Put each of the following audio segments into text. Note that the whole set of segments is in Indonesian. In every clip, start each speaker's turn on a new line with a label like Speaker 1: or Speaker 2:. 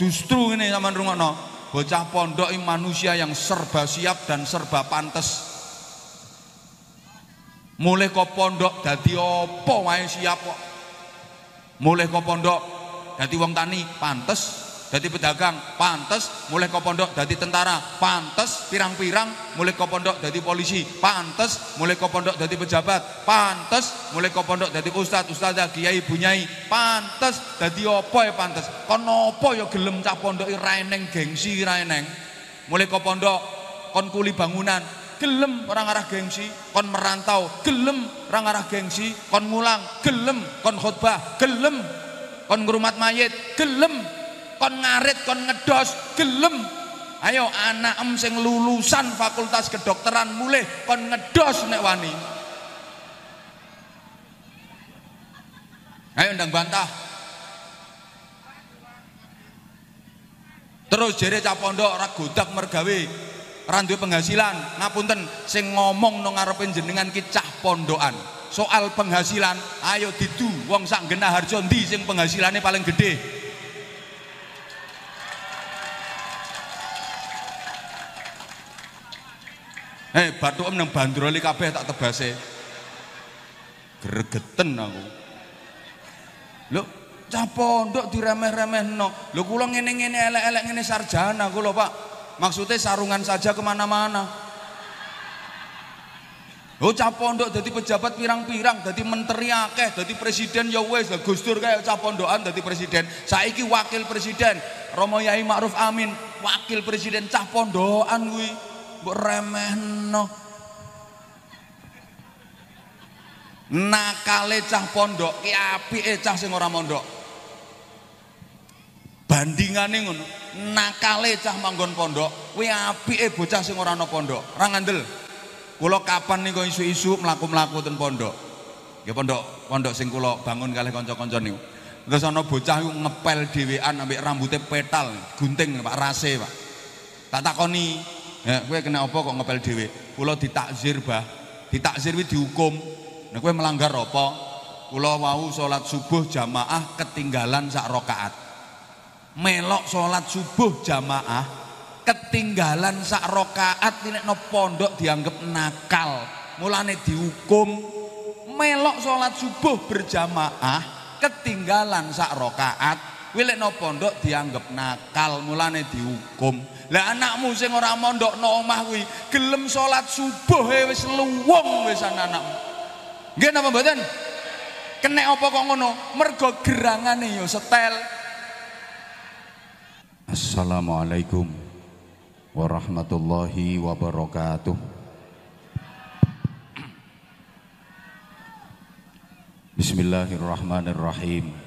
Speaker 1: Justru ini sama rungokno, bocah pondok manusia yang serba siap dan serba pantas. Mulai kok pondok dadi opo wae siap kok. Mulai kok pondok dadi wong tani pantes Dadi pedagang pantes, mulai ke pondok dadi tentara. Pantes, pirang-pirang mulai ke pondok dadi polisi. Pantes, mulai ke pondok dadi pejabat. Pantes, mulai ke pondok dadi ustad, ustazah, kiai, bunyai. Pantes, dadi apa ya pantes. Kon apa ya gelem cah pondok raeneng gengsi raeneng. Mulai ke pondok kon kuli bangunan. Gelem orang arah gengsi kon merantau. Gelem orang arah gengsi kon ngulang. Gelem kon khutbah. Gelem kon ngurumat mayit. Gelem kon ngarit kon ngedos gelem. Ayo anak em sing lulusan fakultas kedokteran mulai kon ngedos nek wani. Ayo ndang bantah. Terus jere cah pondok ora godak mergawe. Randu penghasilan. Ngapunten sing ngomong nang ngarepe jenengan ki cah pondokan. Soal penghasilan ayo didu. Wong sak genah harjo ndi sing penghasilannya paling gede Batu em nang bandroli kabeh tak tebase. Gregeten aku. Lho, cah pondok diremeh-remehno. Lho kula ngene-ngene elek-elek ngene sarjana kula, Pak. Maksudnya sarungan saja ke mana-mana. Oh cah pondok jadi pejabat pirang-pirang, jadi menteri akeh, jadi presiden ya wes, Gus Dur kayak cah pondokan jadi presiden. Saiki wakil presiden, Romo Yai Ma'ruf Amin, wakil presiden cah pondokan kuwi mbok remehno. Nakale cah pondok ki apike cah sing ora mondok. Bandingane ngono nakale cah manggon pondok kuwi apike bocah sing ora ana pondok. Ora ngandel. Kula kapan niku isu-isu mlaku-mlaku ten pondok? Nggih pondok pondok sing kula bangun kalih kanca-kanca niku. Terus ana bocah ngepel dhewean ambek rambutnya petal gunting Pak rase Pak. Tak takoni Ya, kowe kena apa kok ngepel dhewe? Kula ditakzir, Bah. Ditakzir kuwi dihukum. Nah, kowe melanggar apa? Kula wau salat subuh jamaah ketinggalan sak rakaat. Melok salat subuh jamaah ketinggalan sak rakaat nek no pondok dianggap nakal. Mulane dihukum melok salat subuh berjamaah ketinggalan sak rakaat kuwi no pondok dianggap nakal mulane dihukum. Lah anakmu sing ora mondokno omah kuwi gelem salat subuh e wis luwung wis anakmu. Nggih napa mboten? Kenek apa kok ngono? Mergo gerangane ya setel. Assalamualaikum warahmatullahi wabarakatuh. Bismillahirrahmanirrahim.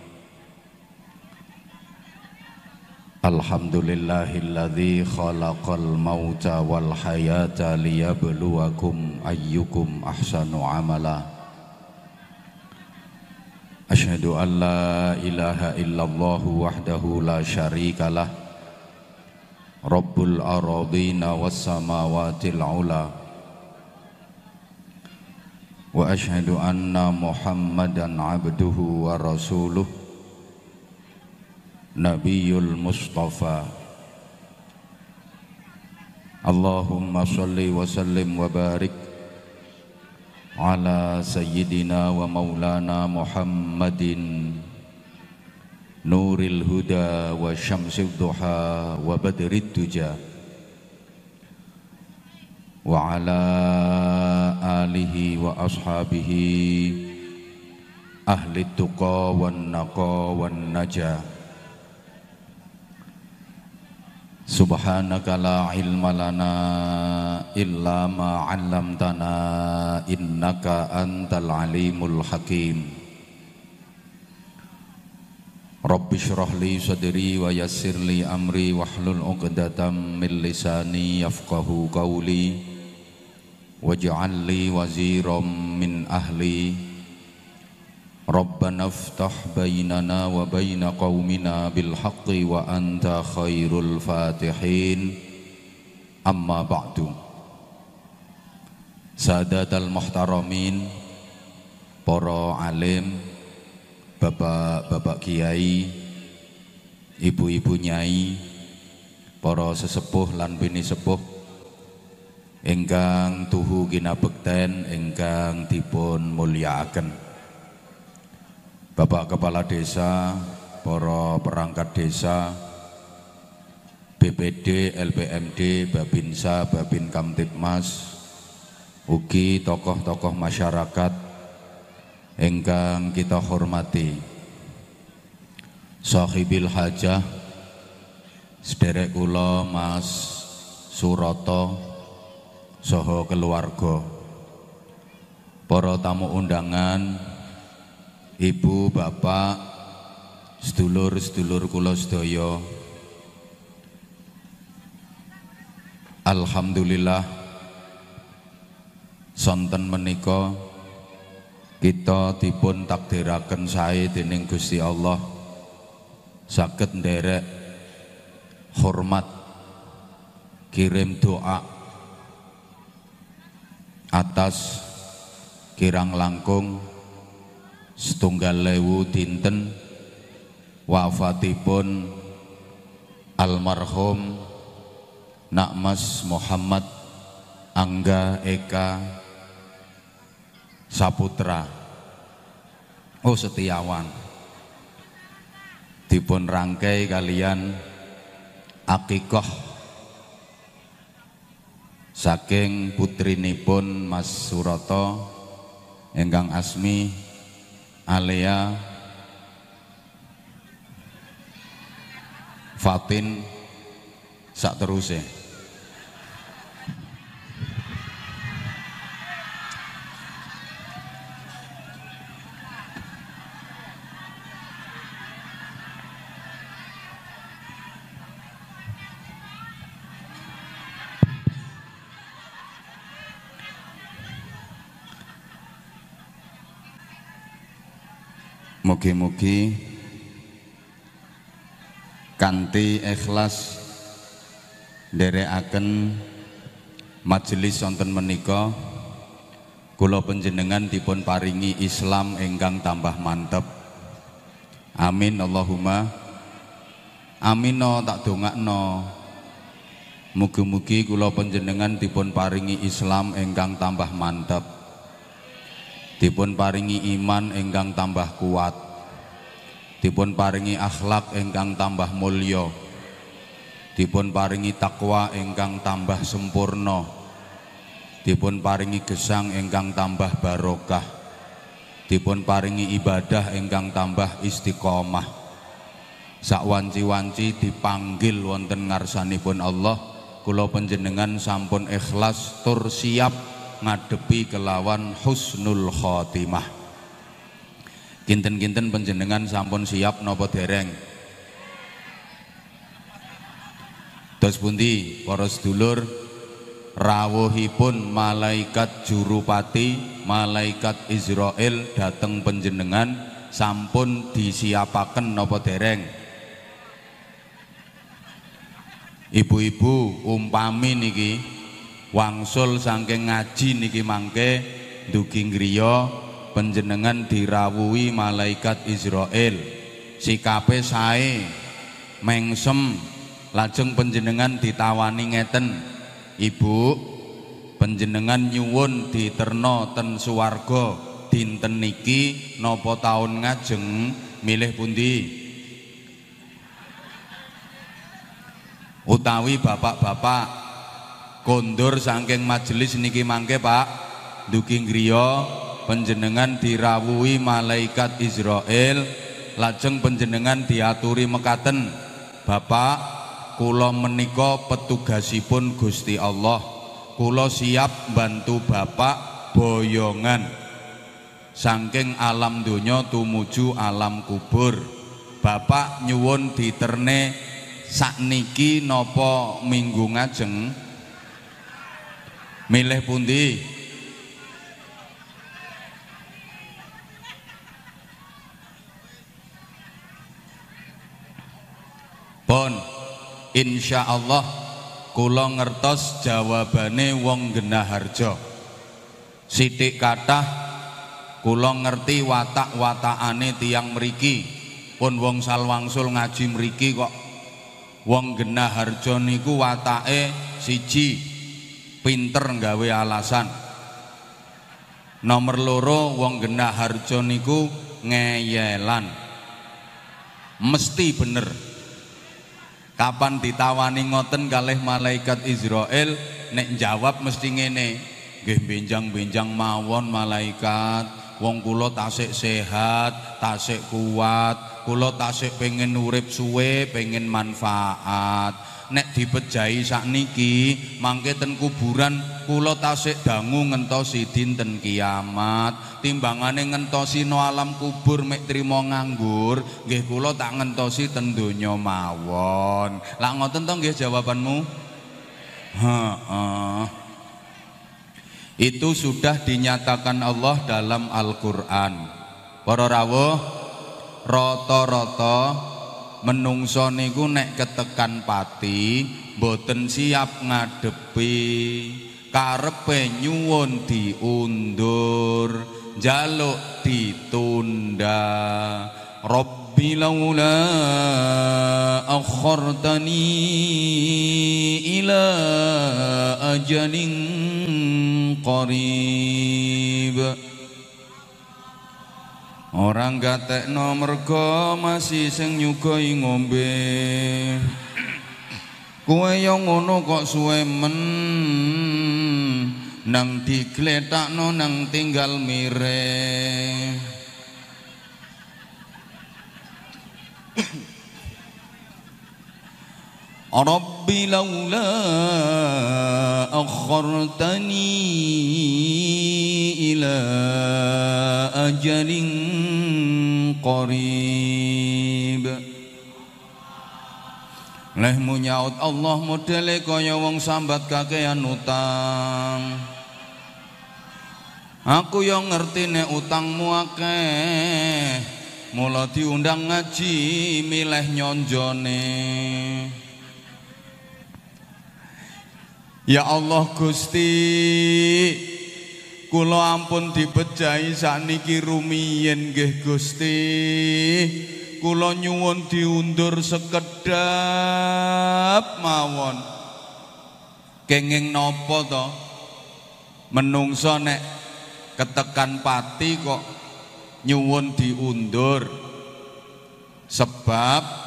Speaker 1: Alhamdulillahilladzi khalaqal mauta wal hayata liyabluwakum ayyukum ahsanu amala. Ashhadu an la ilaha illallah wahdahu la syarikalah Rabbul aradina was samawatil ula. Wa ashhadu anna Muhammadan abduhu wa rasuluh Nabiul Mustafa. Allahumma salli wa sallim wa barik ala sayyidina wa maulana Muhammadin. Nuril huda wa syamsil duha wa badrit tuja wa ala alihi wa ashabihi ahli tuqa wa naqa wa najah Subhanaka la ilma lana illa ma 'allamtana innaka antal alimul hakim. Rabbi shrah li sadri wa yassir li amri wahlul 'uqdatam min lisani yafqahu qawli. Waj'al li waziran min ahli ربنا افتح بيننا وبين قومنا بالحق وأنت خير الفاتحين أما بعد سادات المحترمين para alim bapak-bapak kiai ibu-ibu nyai, para sesepuh lan bini sepuh ingkang tuhu kinabekten ingkang dipun mulyakaken. Bapak Kepala Desa, para perangkat desa, BPD, LPMD, Babinsa, Babin Kamtipmas, ugi tokoh-tokoh masyarakat ingkang kita hormati. Sahibil hajah sederek kula Mas Suroto soho keluarga. Para tamu undangan, Ibu, Bapak, sedulur-sedulur kula sedaya. Alhamdulillah sonten menika kita dipun takdiraken sae dening Gusti Allah saged nderek hormat kirim doa atas kirang langkung setunggal lewu dinten wafatipun almarhum Nakmas Muhammad Angga Eka Saputra. Oh Setiawan. Dipun rangkai kalian akikoh. Saking putrinipun Mas Suroto enggang asmi Alea Fatin sak terusnya Mugi-mugi kanthi ikhlas nderekaken majelis wonten menika kula panjenengan dipun paringi Islam ingkang tambah mantep. Amin Allahumma. Amin no tak dongakno. Mugi-mugi kula panjenengan dipun paringi Islam ingkang tambah mantep dipun paringi iman ingkang tambah kuat dipun paringi akhlak ingkang tambah mulya. Dipun paringi takwa ingkang tambah sempurna. Dipun paringi gesang ingkang tambah barokah. Dipun paringi ibadah ingkang tambah istiqomah. Sak wanci-wanci dipanggil wonten ngarsanipun Allah. Kula panjenengan sampun ikhlas tur siap ngadepi kelawan husnul khotimah kinten-kinten penjenengan sampun siap nopo dereng? Dos pundi? Para sedulur rawuhipun malaikat jurupati malaikat Israel dateng penjenengan sampun disiapaken nopo dereng? Ibu-ibu umpami niki wangsul saking ngaji niki mangke dugi griya panjenengan dirawuhi malaikat Israel sikape sae mengsem lajeng panjenengan ditawani ngeten. Ibu panjenengan nyuwun diterno ten suwarga. Dinten niki napa taun ngajeng? Milih pundi? Utawi bapak-bapak kondur saking majelis niki mangke Pak. Dugi griya panjenengan dirawuhi malaikat Israel lajeng panjenengan diaturi mekaten. Bapak kula menika petugasipun Gusti Allah. Kula siap bantu Bapak boyongan. Saking alam donya tumuju alam kubur. Bapak nyuwun diterne sakniki nopo minggu ngajeng? Milih pundi pon insya Allah kula ngertos jawabane wong genah harjo sidik kathah kula ngerti watak-watakane tiang meriki pun wong salwangsul ngaji mriki kok. Wong genah harjo niku watake siji pinter nggawe alasan. Nomor loro wong genah harjo niku ngeyelan. Mesti bener kapan ditawani ngoten kalih malaikat Israel nek jawab mesti ngene. Nggih benjang-benjang mawon malaikat. Wong kula tasik sehat tasik kuat. Kula tasik pengen urip suwe pengen manfaat nek dipejahi sakniki mangke ten kuburan kula tasik dangu ngentosi dinten kiamat. Timbangane ngentosi no alam kubur mek trimo nganggur nggih kula tak ngentosi ten donya mawon. Lak ngoten to nggih jawabanmu? Heeh. Itu sudah dinyatakan Allah dalam Al-Qur'an. Para rawuh rata-rata menungso niku nek ketekan pati boten siap ngadepi. Karepe nyuwun diundur jaluk ditunda. Rabbi laula akhartani ila ajalin qarib Orang gatekno mergo masih sing nyugoi ngombe. Kue yang ngono kok suwe men? Nang digletakno nang tinggal mire. Rabbi laula akhartani ila ajalin qarib. Lehmu nyaut Allah modele kaya wong sambat kakean utang. Aku yang ngerti nek utangmu akeh. Mula diundang ngaji milih nyonjone Ya Allah Gusti Kula ampun dibejahi sakniki rumiyin nggih Gusti. Kula nyuwun diundur sekedap mawon. Kenging napa to? Menungso nek ketekan pati kok nyuwun diundur. Sebab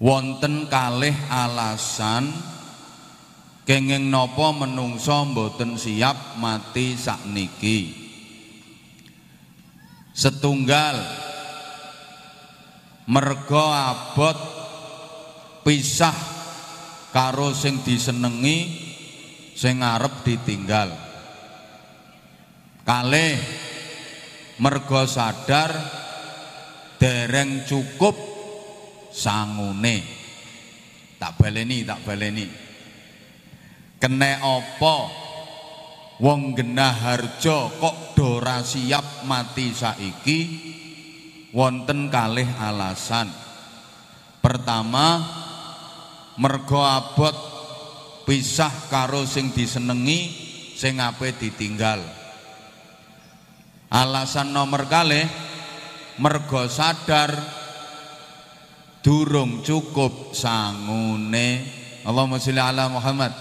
Speaker 1: wonten kalih alasan kenging nopo menungso mboten siap mati sakniki. Setunggal mergo abot pisah karo sing disenengi sing ngarep ditinggal. Kalih mergo sadar dereng cukup sangune. Tak baleni tak baleni. Kene apa? Wong genah harjo kok dora siap mati saiki? Wonten kalih alasan. Pertama mergo abot pisah karo sing disenengi sing ape ditinggal. Alasan nomor kalih mergo sadar durung cukup sangune. Allahumma sholli ala Muhammad.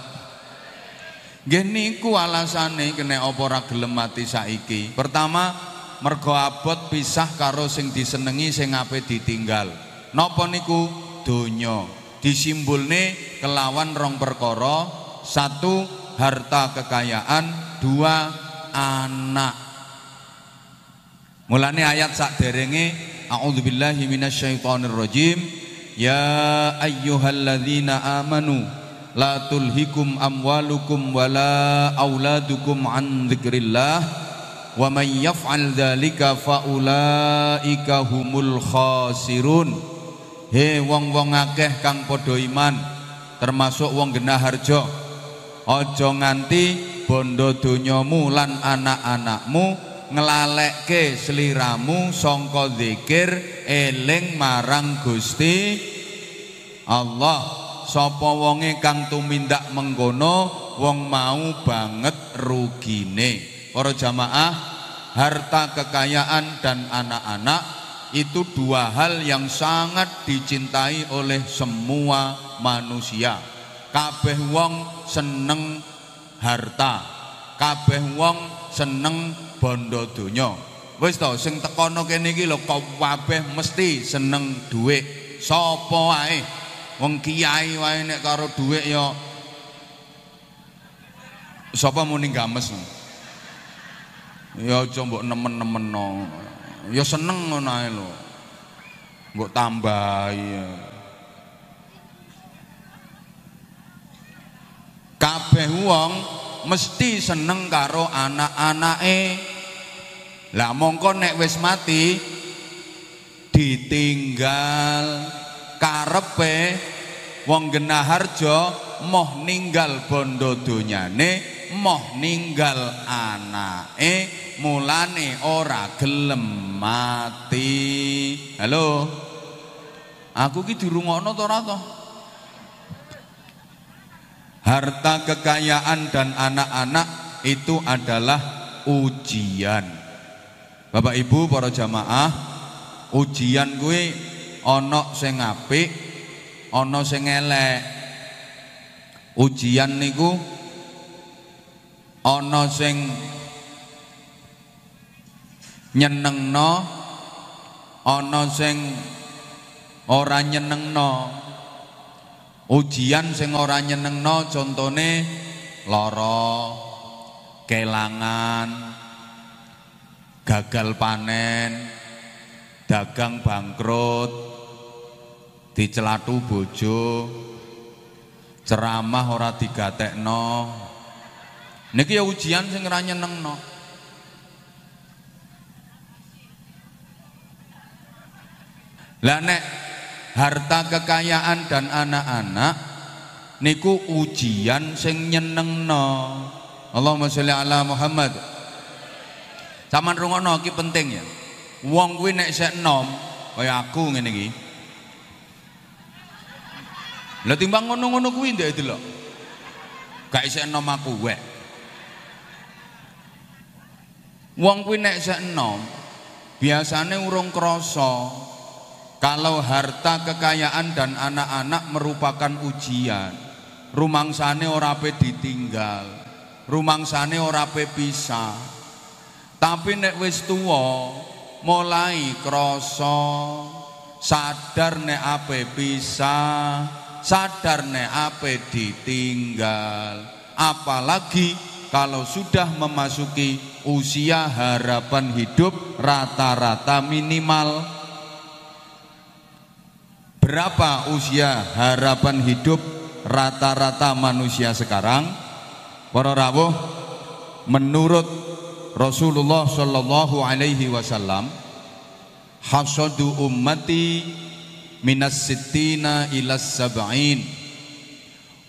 Speaker 1: Nggih niku alasane kena apa ora gelem mati saiki. Pertama mergo abot pisah karo sing disenengi sing ape ditinggal. Napa niku? Donya. Disimbulne kelawan rong perkara. Satu harta kekayaan. Dua anak. Mulane ayat sak derenge A'udzu billahi minasyaitonir rajim. Ya ayyuhalladzina amanu la tulhikum amwalukum wala auladukum an dzikrillah wa may yaf'al dzalika faulaika humul khasirun. He wong-wong akeh kang padha iman termasuk wong genah harjo. Aja nganti bondo donyamu lan anak-anakmu ngelalekke seliramu songko zikir eling marang Gusti Allah sapa wonge kang tumindak mengkono wong mau banget rugine para jamaah harta kekayaan dan anak-anak itu dua hal yang sangat dicintai oleh semua manusia. Kabeh wong seneng harta. Kabeh wong seneng bondo donya. Wis to sing tekono kene iki lho kabeh mesti seneng dhuwit. Sapa wae wong kiai wae nek karo dhuwit ya sapa muni games. Ya aja mbok nemen-nemeno. Ya seneng ngono ae lho. Mbok tambahi. Kabeh wong mesti seneng karo anak-anake. Lah mongko nek wis mati ditinggal karepe. Wong genah harja moh ninggal bondo donyane moh ninggal anake. Mulane ora gelem mati. Halo? Aku ki dirungokno to ora to harta kekayaan dan anak-anak itu adalah ujian Bapak Ibu para jamaah, ujian kuwi ana sing apik, ana sing elek. Ujian niku ana sing nyenengno, ana sing ora nyenengno. Ujian sing ora nyenengno contone lara, kelangan, gagal panen, dagang bangkrut, dicelatu bojo, ceramah ora digatekno. Niki ya ujian sing ora nyenengno. Lah nek harta kekayaan dan anak-anak niku ujian sing nyenengno. Allahumma sholli ala Muhammad. Saman rungono iki penting ya. Wong kuwi nek sik enom kaya aku ngene iki. Lah timbang ngono-ngono kuwi ndek delok. Gak isih enom aku wek. Wong kuwi nek sik enom biasane urung krasa kalau harta kekayaan dan anak-anak merupakan ujian. Rumangsane ora pe ditinggal. Rumangsane ora pe pisah. Tapi nek wis tuwa mulai krasa sadar nek ape bisa, sadar nek ape ditinggal. Apalagi kalau sudah memasuki usia harapan hidup rata-rata minimal berapa usia harapan hidup rata-rata manusia sekarang? Para rawuh menurut Rasulullah Shallallahu Alaihi Wasallam hasadu ummati minas sitina ilas sab'in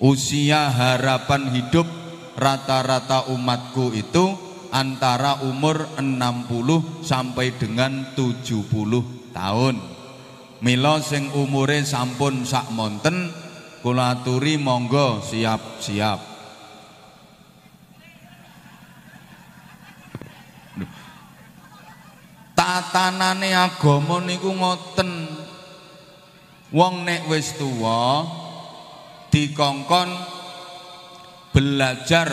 Speaker 1: usia harapan hidup rata-rata umatku itu antara umur 60 sampai dengan 70 tahun Milo sing umure sampun sak monten kula aturi monggo siap-siap tatanane agama niku ngoten. Wong nek wis tuwa dikongkon belajar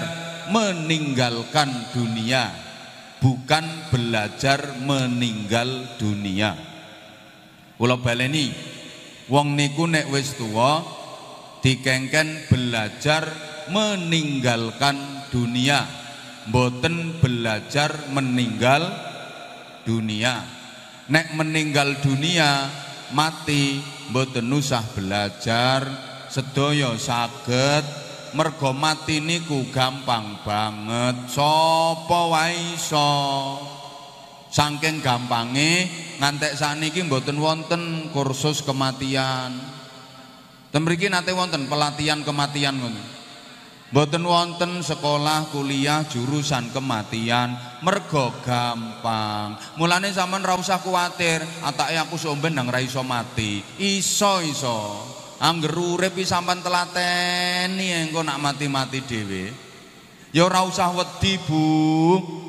Speaker 1: meninggalkan dunia bukan belajar meninggal dunia kula baleni wong niku nek wis tuwa dikengken belajar meninggalkan dunia. Boten belajar meninggal dunia. Nek meninggal dunia mati mboten usah belajar. Sedaya saged mergo mati niku gampang banget. Sapa wae iso saking gampange ngantek sakniki mboten wonten kursus kematian temriki nate wonten pelatihan kematian ngono Mboten wonten sekolah kuliah jurusan kematian mergo gampang. Mulane sampean ra usah kuwatir, atake aku somben nang ra iso mati. Iso iso. Angger urip sampean telateni engko nak mati-mati dhewe. Ya ora usah wedi, Bu.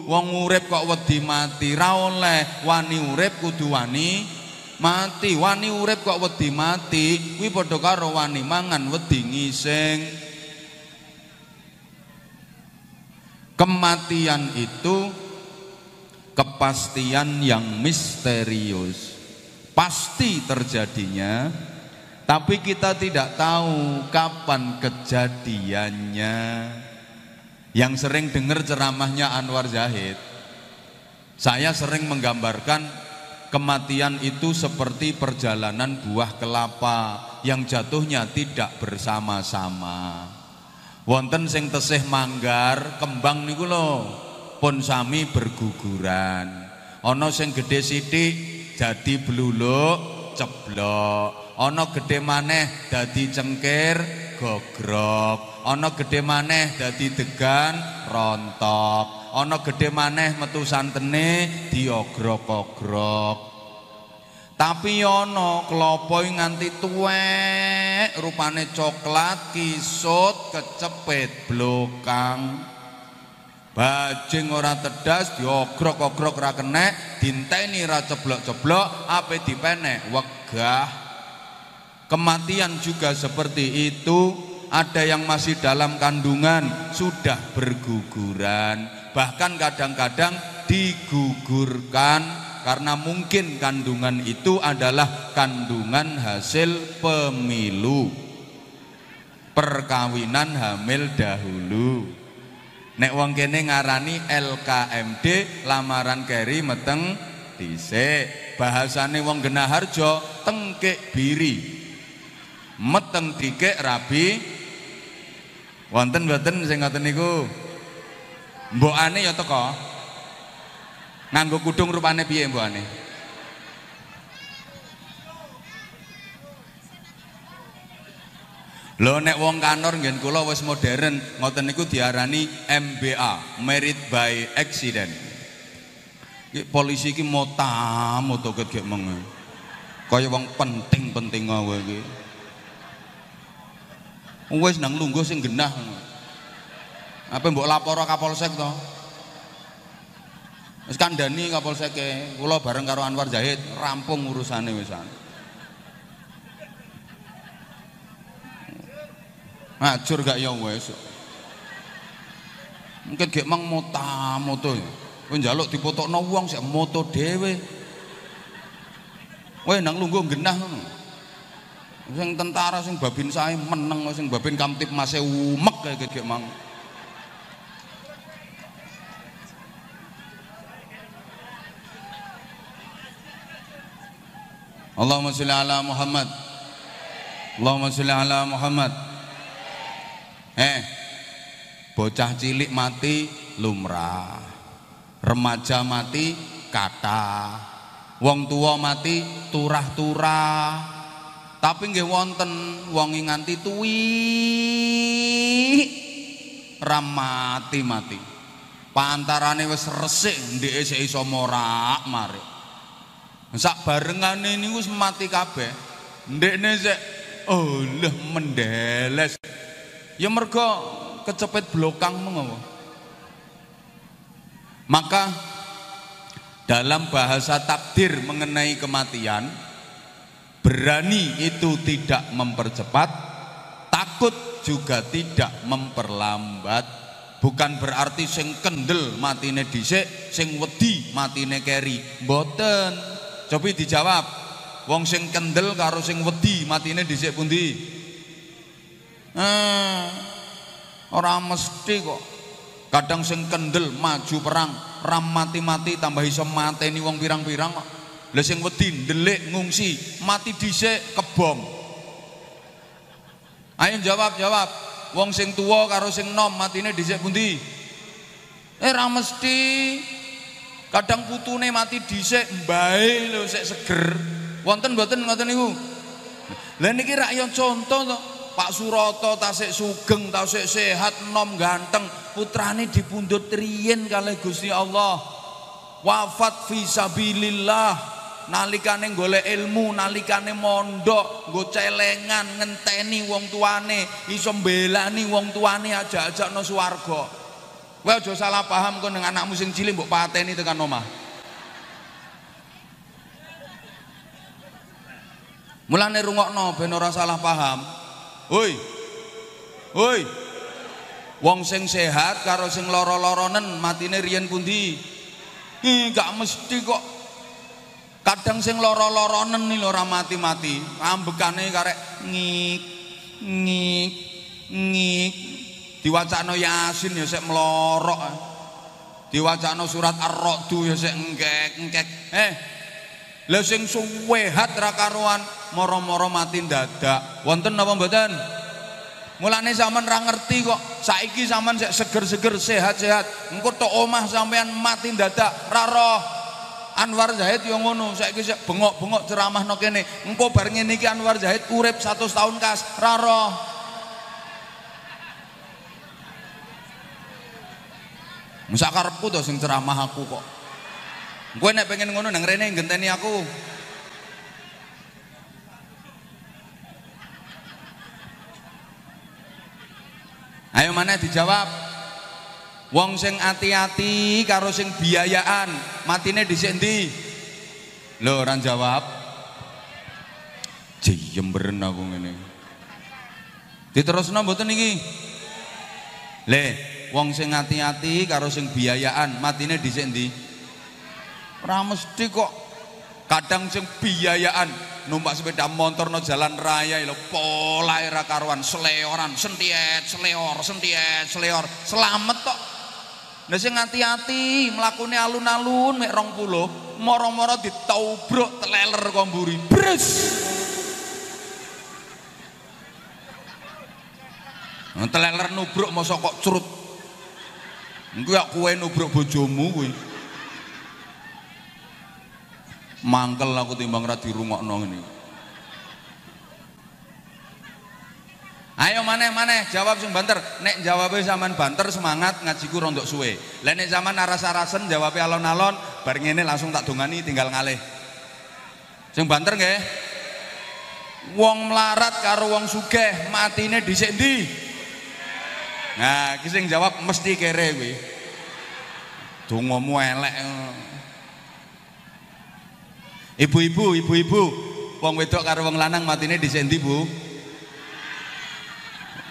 Speaker 1: Wong urip kok wedi mati. Ra oleh wani urip kudu wani mati. Wani urip kok wedi mati kuwi padha karo wani mangan wedi ngising. Kematian itu kepastian yang misterius. Pasti terjadinya tapi kita tidak tahu kapan kejadiannya. Yang sering dengar ceramahnya Anwar Zahid, saya sering menggambarkan kematian itu seperti perjalanan buah kelapa yang jatuhnya tidak bersama-sama. Wonten sing tesih manggar, kembang niku lho, pun sami berguguran. Ana sing gede sithik jadi bluluk, ceblok ana gedhe maneh dadi cengkir gogrok ana gedhe maneh dadi degan rontok. Ana gedhe maneh metu santene diogrok-ogrok. Tapi ana klopo nganti tuwek rupane coklat kisut kecepet blokang. Bajing ora tedas diogrok-ogrok ra kenek dinteni ra ceblok-ceblok ape dipenek? Wegah. Kematian juga seperti itu, ada yang masih dalam kandungan sudah berguguran, bahkan kadang-kadang digugurkan karena mungkin kandungan itu adalah kandungan hasil pemilu. Perkawinan hamil dahulu. Nek wong kene ngarani LKMD lamaran keri meteng dhisik. Bahasane wong genah harjo tengkek biri meteng dikek rabi wonten mboten sing ngoten niku mbokane ya teko nganggo kudung rupane piye mbokane Lho nek wong kanor ngen kula wis modern, ngoten niku diarani MBA, Merit by Accident. Iki polisi iki mota moto gek meng. Kaya wong penting-penting wae iki. Wis nang lungguh sing genah. Apa mbok lapor Kapolsek to? Wis kandhani Kapolseke, kula bareng karo Anwar Zahid rampung urusane wisan. Ngajur gak ya wis. Mungkin gek mang mota-moto ya. Kowe njaluk dipotokno wong sik moto dhewe. Kowe nang lungguh genah ngono. Sing tentara sing babin saya meneng sing babin kamtip masih umek kayak gede mang. Allahumma sholli ala Muhammad. Allahumma sholli ala Muhammad. Eh, bocah cilik mati lumrah. Remaja mati kata. Wong tua mati turah-turah tapi nggih wonten wong nganti tuwi ramati mati pantarane wis resik ndeke sik iso morak-marik sak barengane niku wis mati kabeh. Ndekne sik oh leh mendeles. Ya mergo kecepet blokang mengopo maka dalam bahasa takdir mengenai kematian Berani itu tidak mempercepat, takut juga tidak memperlambat. Bukan berarti sing kendel matine dhisik, sing wedi matine keri. Mboten. Coba dijawab. Wong sing kendel karo sing wedi matine dhisik pundi? Eh, ora mesti kok. Kadang sing kendel maju perang, ram mati-mati tambah iso mateni wong pirang-pirang kok. Lah sing wedi ndelik ngungsi, mati dhisik kebom. Ayo jawab, jawab. Wong sing tuwa karo sing nom matine dhisik pundi? Eh ra mesti. Kadang putune mati dhisik mbae lho sik seger. Wonten mboten ngoten niku? Lah niki rak yo contoh to. Pak Suroto tasik sugeng, tasik sehat, nom ganteng, putrane dipundhut riyen kalih Gusti Allah. Wafat fi sabilillah nalikane golek ilmu nalikane mondok nggo celengan ngenteni wong tuane iso mbelani wong tuane aja-ajakno swarga Kowe aja salah paham kok dengan anakmu sing cilik mbok pateni tekan omah. Mulane rungokno ben ora salah paham. Woi. Woi. Wong sing sehat karo sing lara-laranen matine riyen pundi? Ih, gak mesti kok. Kadang sing lara-laranen nih ora mati-mati. Ambekane karek ngik ngik ngik diwacana Yasin ya sik melorok. Diwacana surat Ar-Ra'd ya sik engkek-engkek. Eh, lha sing suwehat ra karuan moro-moro mati dadak. Wonten napa mboten? Mulane zaman ra ngerti kok. Saiki zaman sik seger-seger sehat-sehat. Engko tok omah sampean mati dadak ra roh. Anwar Zahid yo ngono, saiki sik bengok-bengok ceramahno kene. Engko bar ngene iki Anwar Zahid urip 100 tahun kas, ra roh. Musak karepku to sing ceramah aku kok. Kowe nek pengen ngono nang rene ngenteni aku. Ayo mana dijawab? Wong sing ati-ati karo sing biayaan, matine dhisik ndi? Lho ora jawab. Jemberen aku ngene. Diterusno mboten iki? Le, wong sing ati-ati karo sing biayaan, matine dhisik ndi? Ora mesti kok. Kadang sing biayaan numpak sepeda motor no jalan raya lho pola era karuan seleoran sentiet seleor sentiet seleor selamat tok Nah sing hati-hati mlakune alun-alun mek 20 moro-moro ditaubruk teleler kok mburi. Bres. Nah, teleler nubruk mosok kok curut. Engko ya kowe nubruk bojomu kuwi. Mangkel aku timbang ra dirungokno ngene. Ayo maneh maneh jawab sing banter. Nek jawabe sampean banter semangat ngajiku rondok suwe. Lah nek zaman aras-arasen jawabe alon-alon bar ngene langsung tak dongani tinggal ngalih. Sing banter nggih? Wong melarat karo wong sugih matine dhisik ndi? Nah, iki sing jawab mesti kere kuwi. Dongamu elek. Ibu-ibu, ibu-ibu, wong wedok karo wong lanang matine dhisik ndi, Bu?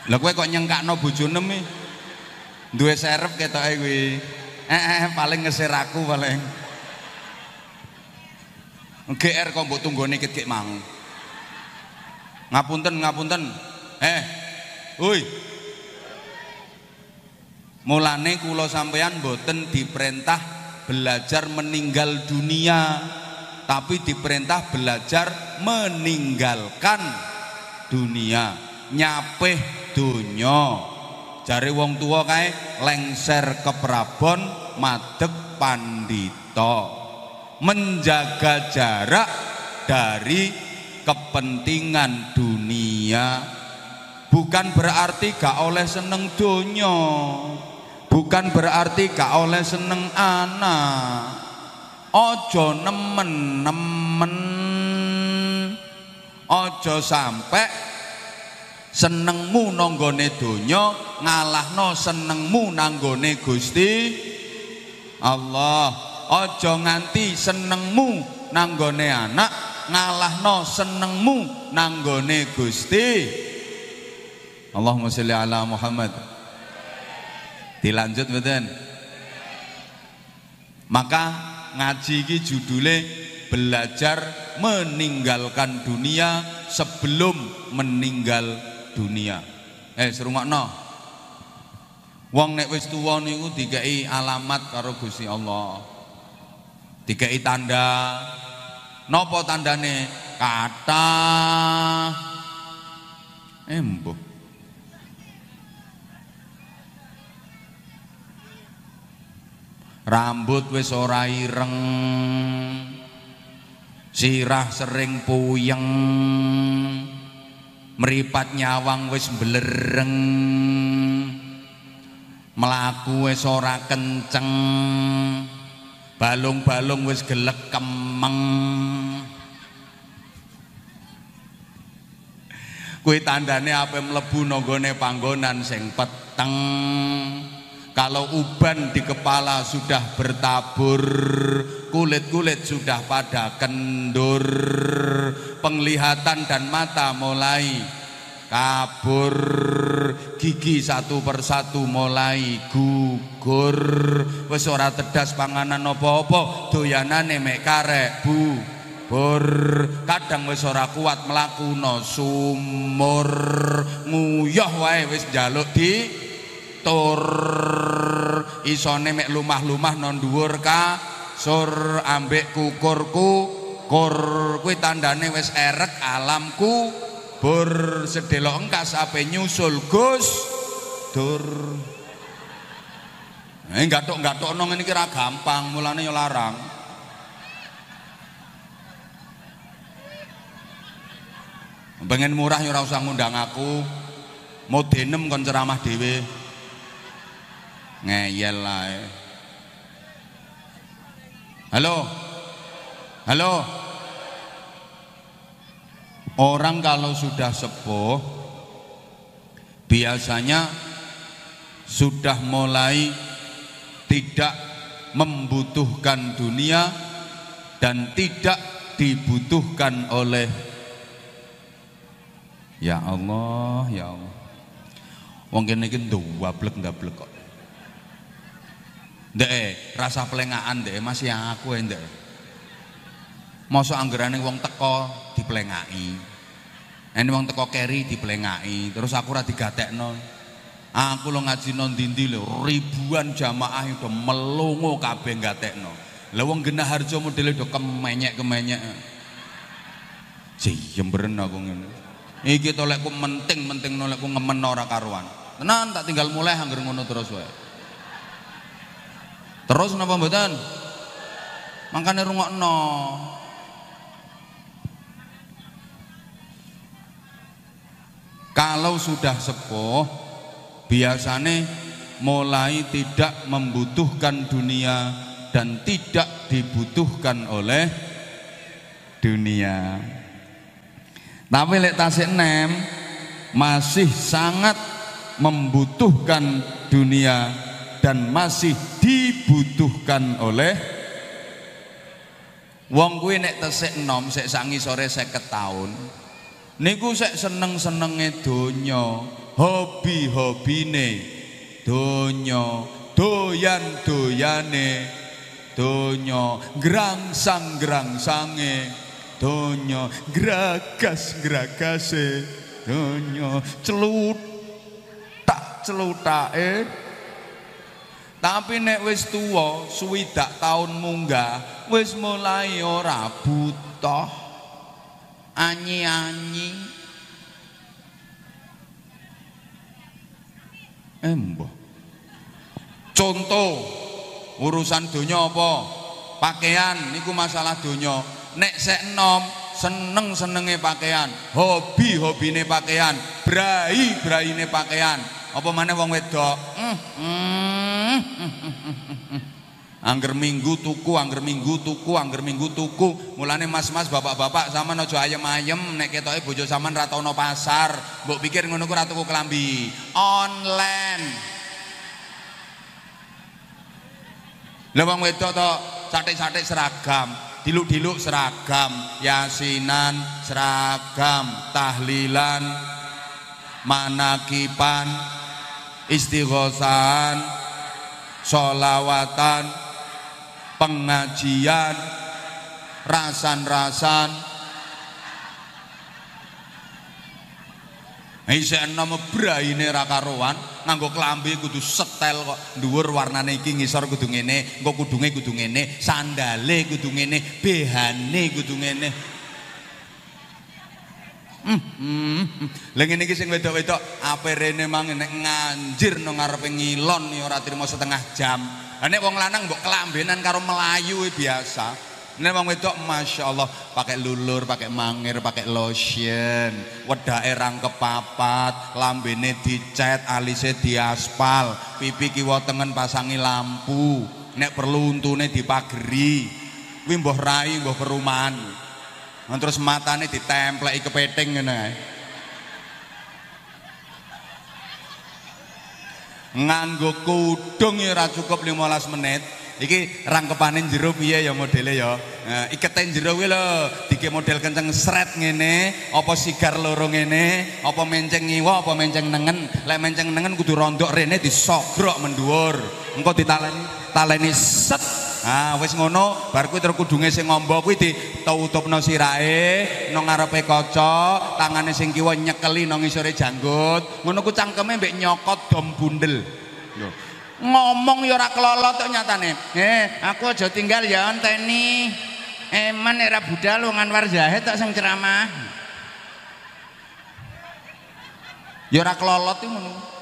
Speaker 1: Lah kowe kok nyengkakno bojone mi? Duwe serep ketoke kuwi. Eh, eh paling ngesir aku paling. GR kok mbok tunggone kit mang. Ngapunten, ngapunten. Eh. Woi. Mulane kula sampeyan mboten diperintah belajar meninggal dunia, tapi diperintah belajar meninggalkan dunia, nyapeh donya. Jare wong tua kae lengser ke Prabon madeg pandito. Menjaga jarak dari kepentingan dunia bukan berarti gak oleh seneng donya. Bukan berarti gak oleh seneng anak. Ojo nemen-nemen. Ojo sampai senengmu nanggone donya ngalahno senengmu nanggone Gusti Allah. Aja nganti senengmu nanggone anak ngalahno senengmu nanggone Gusti. Allahumma sholli ala Muhammad. Dilanjut mboten? Maka ngaji iki judule belajar meninggalkan dunia sebelum meninggal dunia. Eh serungokno. Wong nek wis tuwa niku dikai alamat karo Gusti Allah. Dikai tanda. Napa tandane? Kata embuh. Rambut wis ora ireng. Sirah sering puyeng meripat nyawang wis belereng melaku wis ora kenceng. Balung-balung wis gelek kemeng. Kuwi tandane ape mlebu nanggone panggonan sing peteng Kalau uban di kepala sudah bertabur, kulit-kulit sudah pada kendur, penglihatan dan mata mulai kabur, gigi satu persatu mulai gugur, wis ora tedas panganan apa-apa, doyanane mek karek bu bur kadang wis ora kuat mlaku no sumur. Nguyah wae wis njaluk di tur. Isone mek lumah-lumah non dhuwur sur ambek kukurku. Kur kuwi tandane wis erek alamku. Bur sedelok engkas ape nyusul Gus. Dur Eh gathuk-gathuk nang ngene iki ra gampang, mulane yo larang. Pengen murah ya ora usah ngundang aku. Mau kon ceramah dhewe ngeyel lah halo? Halo? Orang kalau sudah sepuh biasanya sudah mulai tidak membutuhkan dunia dan tidak dibutuhkan oleh ya Allah ya Allah. Wong kene iki ndablek-ndablek kok Ndek, rasa pelengahan deh masih aku ndek. Masa anggerane wong teko dipelengaki. Ini wong teko keri dipelengaki, terus aku ora digatekno. Aku lo ngaji non dindi lo ribuan jamaah itu melongo kabeh gatekno. Lah wong genah harjo modele do kemenyek-kemenyek. Jemberen aku ngene. Iki to lekku menting-menting lekku ngemen ora karuan. Tenan tak tinggal mulai angger ngono terus wae. Terus napa mboten? Mangkane rungokno. Kalau sudah sepuh biasanya mulai tidak membutuhkan dunia dan tidak dibutuhkan oleh dunia. Tapi lek tasik nem masih sangat membutuhkan dunia dan masih dibutuhkan oleh wong kuwi nek tesik enom sik sangi sore 50 tahun niku sik seneng-senenge donya hobi-hobine. Donya doyan-doyane. Donya grangsang-grangsange donya gragas-gragase donya celut tak celutake tapi nek wis tuwa, suwidak taun munggah, wis mulai ora butuh anyi-anyi. Embo. Contoh urusan donya apa? Pakaian niku masalah donya. Nek sek enom seneng-senenge pakaian, hobi-hobine pakaian, brai-braine pakaian. Apa maneh wong wedok? Angger minggu tuku, angger minggu tuku, angger minggu tuku. Mulane mas-mas, bapak-bapak sama nojo ayem-ayem nek ketoke bojo sampean ra ono pasar. Mbok pikir ngono ku klambi. Online. Lah wong wedok to satik-satik seragam, diluk-diluk seragam, yasinan seragam, tahlilan, manakipan, istighosahan, solawatan pengajian rasan-rasan Isih enom braine ra karuan, nganggo klambi kudu setel kok. Dhuwur warnane iki ngisor kudu ngene, engko kudunge kudu ngene, sandale kudu ngene, behane kudu ngene. Hmm, hmm, hmm. Lah ngene iki sing wedok-wedok ape rene mang nek nganjir nang ngarepe ngilon ya ora trimo setengah jam. Lah nek wong lanang mbok kelambenan karo melayu biasa. Nek wong wedok Masya Allah pakai lulur, pakai mangir, pakai lotion, wedake rangkep papat, lambene dicet, alise diaspal, pipi kiwa tengen pasangi lampu, nek perlu untune dipageri. Kuwi mbah rai, mbah perumahan. Terus matane ditempleki kepiting ngene ae. nganggo kudung ya ora cukup 15 menit. Iki rangkepane jero piye ya modele ya? Nah, ikete jero kuwi lho. Dike model kenceng sret ngene apa sigar loro ngene apa menceng ngiwa apa menceng nengen. Lek menceng nengen kudu rondok rene disogrok mendhuwur. Engko ditaleni taleni set Ah wis ngono bar kuwi terus kudunge sing ngombo kuwi ditutupno sirahe nang ngarepe kaca, tangane sing kiwa nyekeli nang ngisore janggut. Ngono ku cangkeme mbek nyokot dom bundel. Lho. Ngomong ya ora kelolot tok nyatane. Eh, aku aja tinggal ya enteni. Eman era budal wong Anwar Zahid tak sing ceramah. Ya ora kelolot iki.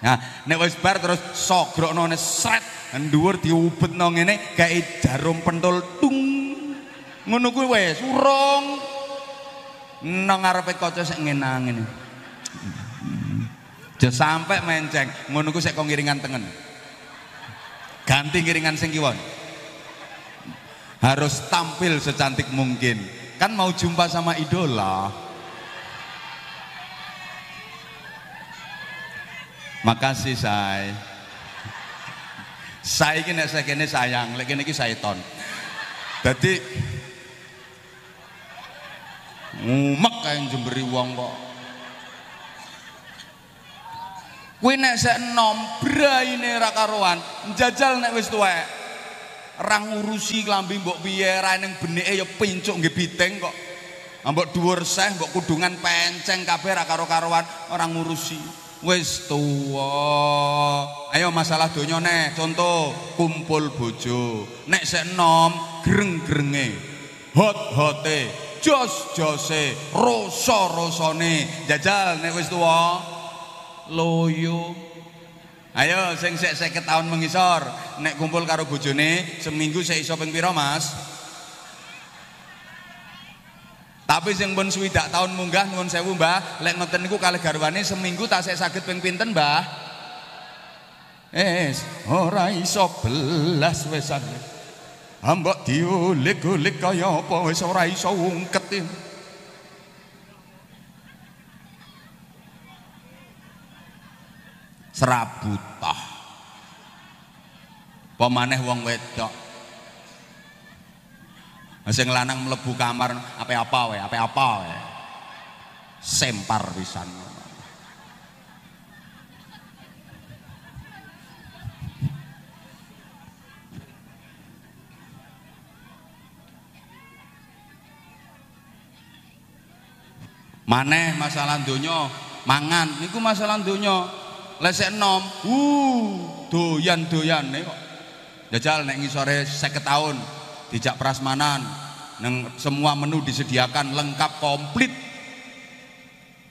Speaker 1: Nah, nek wis bar terus sogrokno sret dhuwur diubetno ngene kayak jarum pentul tung. Ngono kuwi wis urung nang ngarepe kaca sik ngenang ngene. Sampai menceng, ngono kuwi sik kok ngiringan tengen. Ganti ngiringan sing kiwon. Harus tampil secantik mungkin. Kan mau jumpa sama idola. Makasih say. Saya ini saya kene sayang, lagi ini saya ton. Jadi ngumek kayak jemberi wong kok. Kuwi nek sek enom braine ra karuan, njajal nek wis tuwek. Ra ngurusi klambi mbok piye, ra ning benike ya pincuk nggih biteng kok. Mbok dhuwur seh, mbok kudungan penceng kabeh ra karo-karuan, ora ngurusi wis tuwa. Ayo masalah donya nek. Contoh kumpul bojo. Nek sik enom greng-grenge. Hot-hote jos-jose rasa-rasane jajal nek wis tuwa. Loyo. Ayo sing sik 50 tahun mengisor. Nek kumpul karo bojone seminggu sik iso ping pira Mas Tapi sing pun swidak tahun munggah nuwun sewu Mbah, lek ngoten niku kalih garwane seminggu tasik saged ping pinten Mbah? Es ora iso belas wesan. Ambok diulik-ulik kaya apa wis ora iso ungket. Serabutah. Pemaneh wong wedok sing lanang mlebu kamar apa-apa wae, apa-apa wae. Sempar pisan. Maneh masalah donya, mangan niku masalah donya. Lesek enom, uh, doyan-doyane kok. Jajal nek ngisore 50 tahun dijak prasmanan neng semua menu disediakan lengkap komplit.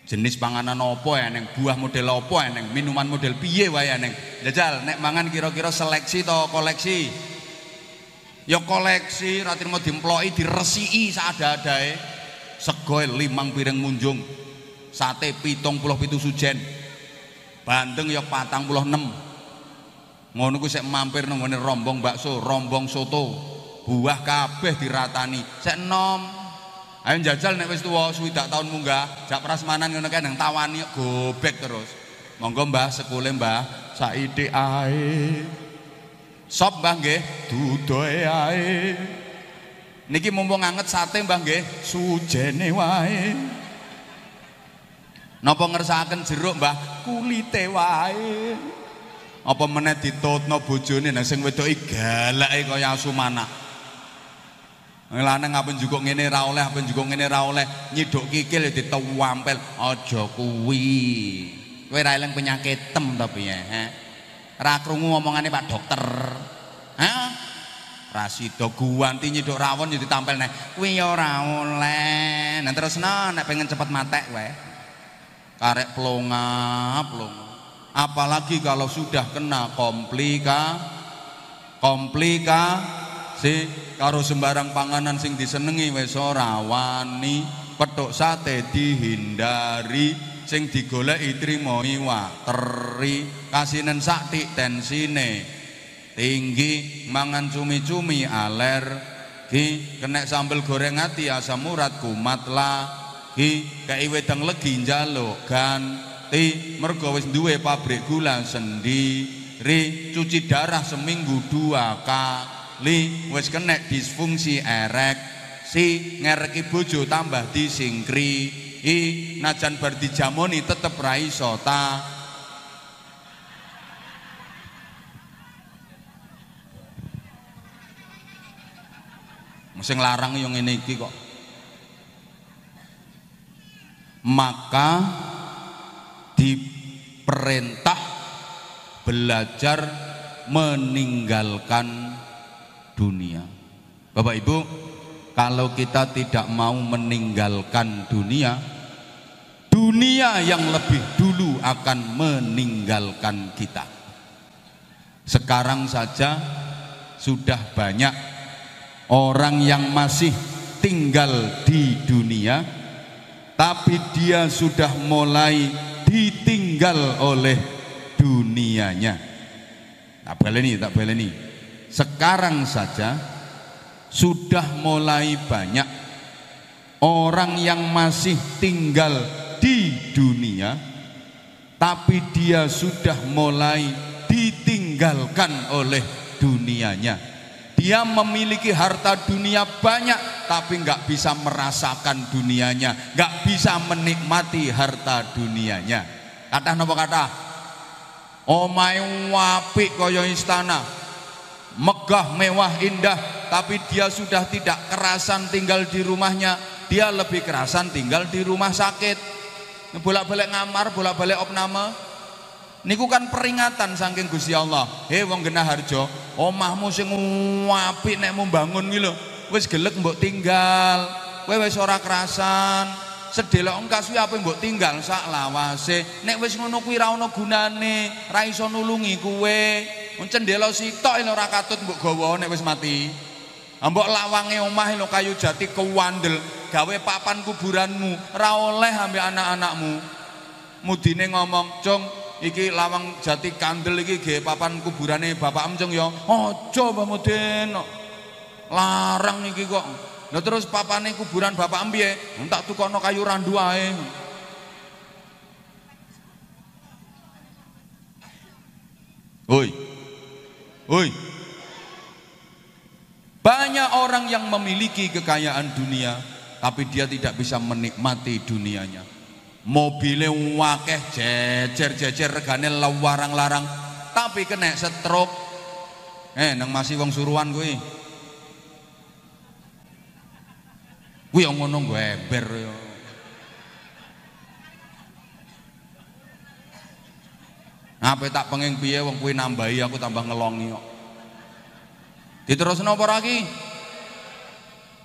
Speaker 1: Jenis panganan opo ya neng? Buah model opo ya neng? Minuman model piye wae ya neng? Jajal nek mangan kira-kira seleksi to koleksi? Ya koleksi ratir mau dimploi diresiki saada-adae sego limang piring munjung sate pitung puluh pitu sujen bandeng ya patang puluh enam ngono ku sik mampir nang rombong bakso rombong soto buah kabeh diratani. Sek enom ayo jajal nek wis tuwa swidak tahun munggah jak prasmanan ngono kae nang tawani gobek terus. Monggo Mbah sekule Mbah. Saiki ae. Sop Mbah nggih. Dudoe ae. Niki mumpung anget sate Mbah nggih. Sujene wae. Napa ngersakaken jeruk Mbah? Kulite wae. Apa meneh ditutno bojone? Nang sing wedoke galake kaya asu manak Lanang apa juga ngene ra oleh, apa juga ngene ra oleh, nyiduk kikil ya ditewampel. Aja kuwi. Kowe ra eling penyakit tem ta piye, ha? Ra krungu omongane Pak Dokter. Ha? Rasido guwanti nyiduk rawon ya ditampel nek. Kuwi ya ora oleh. Nah terusno nek pengen cepet matek wae. Karek plonga, plonga. Apalagi kalau sudah kena komplika komplika si karo sembarang panganan sing disenengi wis ora wani. Petuk sate dihindari sing digoleki trimo teri kasinen sakti tensine tinggi mangan cumi-cumi alergi. Kena sambel goreng ati asam urat kumat lagi. Kei wedang legi njaluk gan Ti mergo wis duwe pabrik gula sendiri, cuci darah seminggu dua kali, wis kena disfungsi erek, si ngereki bojo tambah disingkri, i najan bar dijamoni tetep ra iso ta. Sing larang yang ngene iki kok. Maka diperintah belajar meninggalkan dunia. Bapak Ibu, kalau kita tidak mau meninggalkan dunia, dunia yang lebih dulu akan meninggalkan kita. Sekarang saja sudah banyak orang yang masih tinggal di dunia, tapi dia sudah mulai ditinggal oleh dunianya. Tak baleni, tak baleni. Sekarang saja sudah mulai banyak orang yang masih tinggal di dunia, tapi dia sudah mulai ditinggalkan oleh dunianya. Dia memiliki harta dunia banyak, tapi nggak bisa merasakan dunianya, nggak bisa menikmati harta dunianya. Kata nopo kata? Omai wapi koyo istana, megah, mewah, indah, tapi dia sudah tidak kerasan tinggal di rumahnya, dia lebih kerasan tinggal di rumah sakit. Bolak-balik ngamar, bolak-balik opname, Niku kan peringatan saking Gusti Allah. He wong genah harjo, omahmu sing apik nek mau bangun iki lho. Wis gelek mbok tinggal. Kowe wis ora kerasan. Sedelok engkas kuwi apa mbok tinggal sak lawase. Nek wis ngono kuwi ra ono gunane, ra iso nulungi kowe. Cendela sitok ora katut mbok gawa nek wis mati. Mbok lawange omah lho kayu jati kewandel, gawe papan kuburanmu, ra oleh ambek anak-anakmu. Mudine ngomong, "Cung, iki lawang jati kandel iki ge papan kuburane Bapak Amjeng ya. Aja Mbah Mudin. Larang iki kok. Lah terus papane kuburan Bapak Ampiye? Tak tukono kayu randu ae. Oi. Oi. Banyak orang yang memiliki kekayaan dunia tapi dia tidak bisa menikmati dunianya. Mobilnya wakeh jejer-jejer regane lawarang-larang tapi kena stroke. Eh nang masih wong suruhan kuwi. Kuwi ngono gue ember yo Apa tak pengen piye wong kuwi nambahi aku tambah ngelongi kok. Diterusno apa lagi?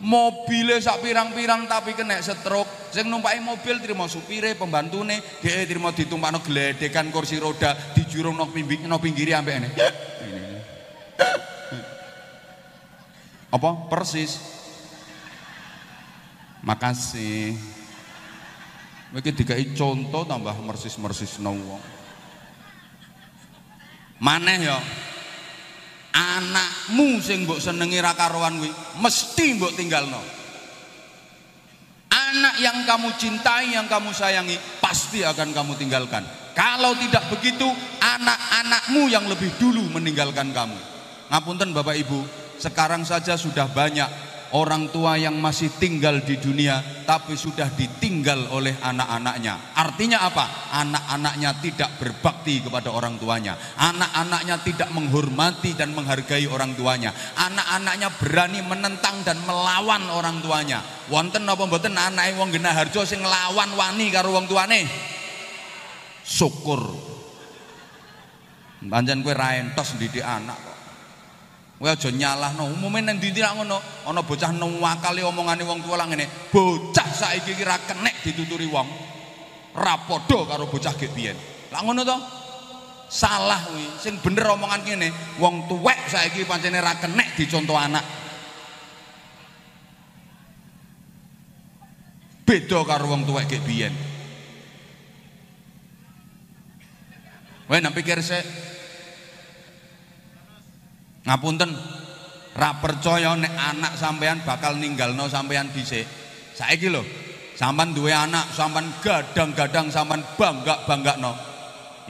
Speaker 1: mobilnya sak pirang-pirang tapi kena stroke. Sing numpaki mobil terima supire pembantune dia terima ditumpakno geledekan kursi roda dijurung no pinggir no pinggiri ambek ini. Apa? Persis. Makasih. Iki dikai contoh tambah mersis-mersis no wong maneh ya. Anakmu sing mbok senengi ra karuan kuwi mesti mbok tinggalno. Anak yang kamu cintai yang kamu sayangi pasti akan kamu tinggalkan. Kalau tidak begitu anak-anakmu yang lebih dulu meninggalkan kamu. Ngapunten Bapak Ibu sekarang saja sudah banyak orang tua yang masih tinggal di dunia tapi sudah ditinggal oleh anak-anaknya. Artinya apa? Anak-anaknya tidak berbakti kepada orang tuanya. Anak-anaknya tidak menghormati dan menghargai orang tuanya. Anak-anaknya berani menentang dan melawan orang tuanya. Wonten apa mboten anake wong genah harjo sing nglawan wani karo wong tuane? Syukur. Pancen kowe ra entos didik anak kok. Kowe aja nyalahno. Umume nang ndi ra ngono, ana bocah nuwakali omongane wong tuwa ngene. Bocah saiki iki ra kenek dituturi wong. Ra padha karo bocah gek biyen. Lah ngono to? Salah kuwi. Sing bener omongan kene, wong tuwek saiki pancene ra kenek dicontoh anak. Beda karo wong tuwek gek biyen. Wae nang pikir sik Ngapunten, ra percaya nek anak sampean bakal ninggalno sampean dhisik. Saiki lho, Sampan duwe anak, sampan gadang-gadang, sampan bangga no.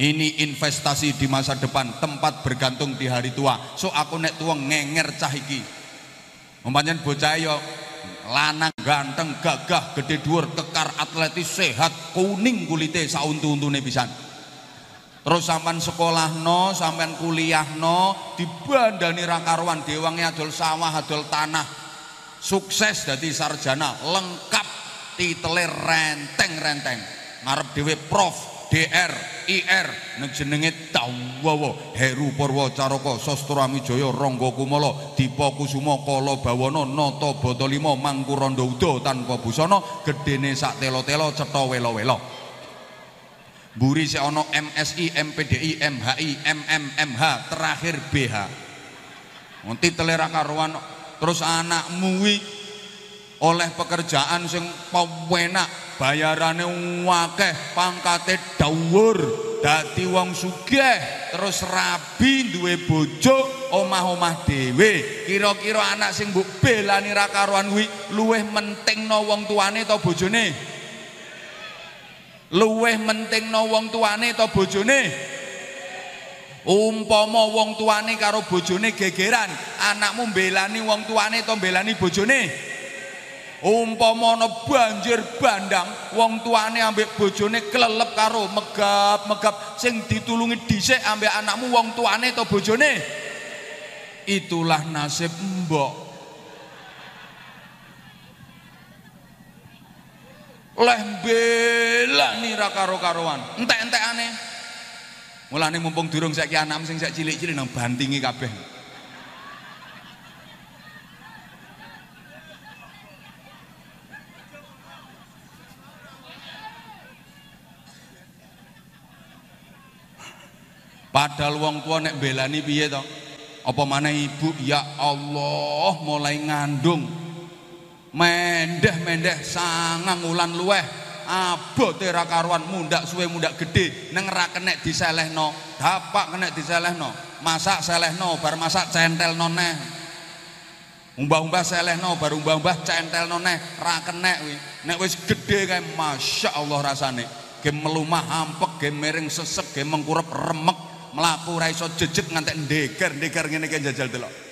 Speaker 1: Ini investasi di masa depan, tempat bergantung di hari tua. So aku nek tua ngenger cah iki. Umpamanya bocah yo lanang ganteng gagah gede dhuwur kekar atletis sehat kuning kulite sauntu-untune pisan terus sampean sekolah no sampean kuliah no dibandani rakaruan dewange adol sawah adol tanah. Sukses dadi sarjana lengkap titele renteng-renteng. Ngarep dhewe prof DR IR nek jenenge Dawawa Heru Purwa Caraka Sastra Mijaya Rangga Kumala Dipa Kusuma Kala Bawana Nata Bata Lima Mangkuranda Uda tanpa busana gedene sak telo-telo cetha welo-welo Mburi sik ana MSI MPDI MHI MM MH terakhir BH Nganti telera karuan terus anakmu oleh pekerjaan sing penak bayarane wakeh pangkate dhuwur dadi wong sugih terus rabi duwe bojo omah-omah dhewe. Kira-kira anak sing mbok belani ra karuan kuwi luweh mentingno wong tuane ta bojone luweh mentingno wong tuane ta bojone? Umpama wong tuane karo bojone gegeran anakmu belani wong tuane ta belani bojone? Umpama ana banjir bandang wong tuane ambek bojone kelelep karo megap-megap sing ditulungi dhisik ambek anakmu wong tuane atau bojone? Itulah nasib mbok leh bela nira karo-karoan. Entek-entekane. Mulane mumpung durung saiki anak sing sak cilik-cilik nang bantingi kabeh. Padahal wong tua nek belani piye to? Apa mana ibu? Ya Allah mulai ngandung mendeh-mendeh sangang ulan luweh. Abote ra karuan mundak suwe mundak gede. Neng ra kenek diselehno. Dapak kenek diselehno. Masak selehno bar masak centel noneh umbah-umbah selehno bar umbah-umbah centel noneh ra kenek wi. Nek wis gede kae Masya Allah rasane game melumah hampek game miring sesek game mengkurep remek. Melaku ra iso jejet ngantek ndeger-ndeger ngene iki jajal delok.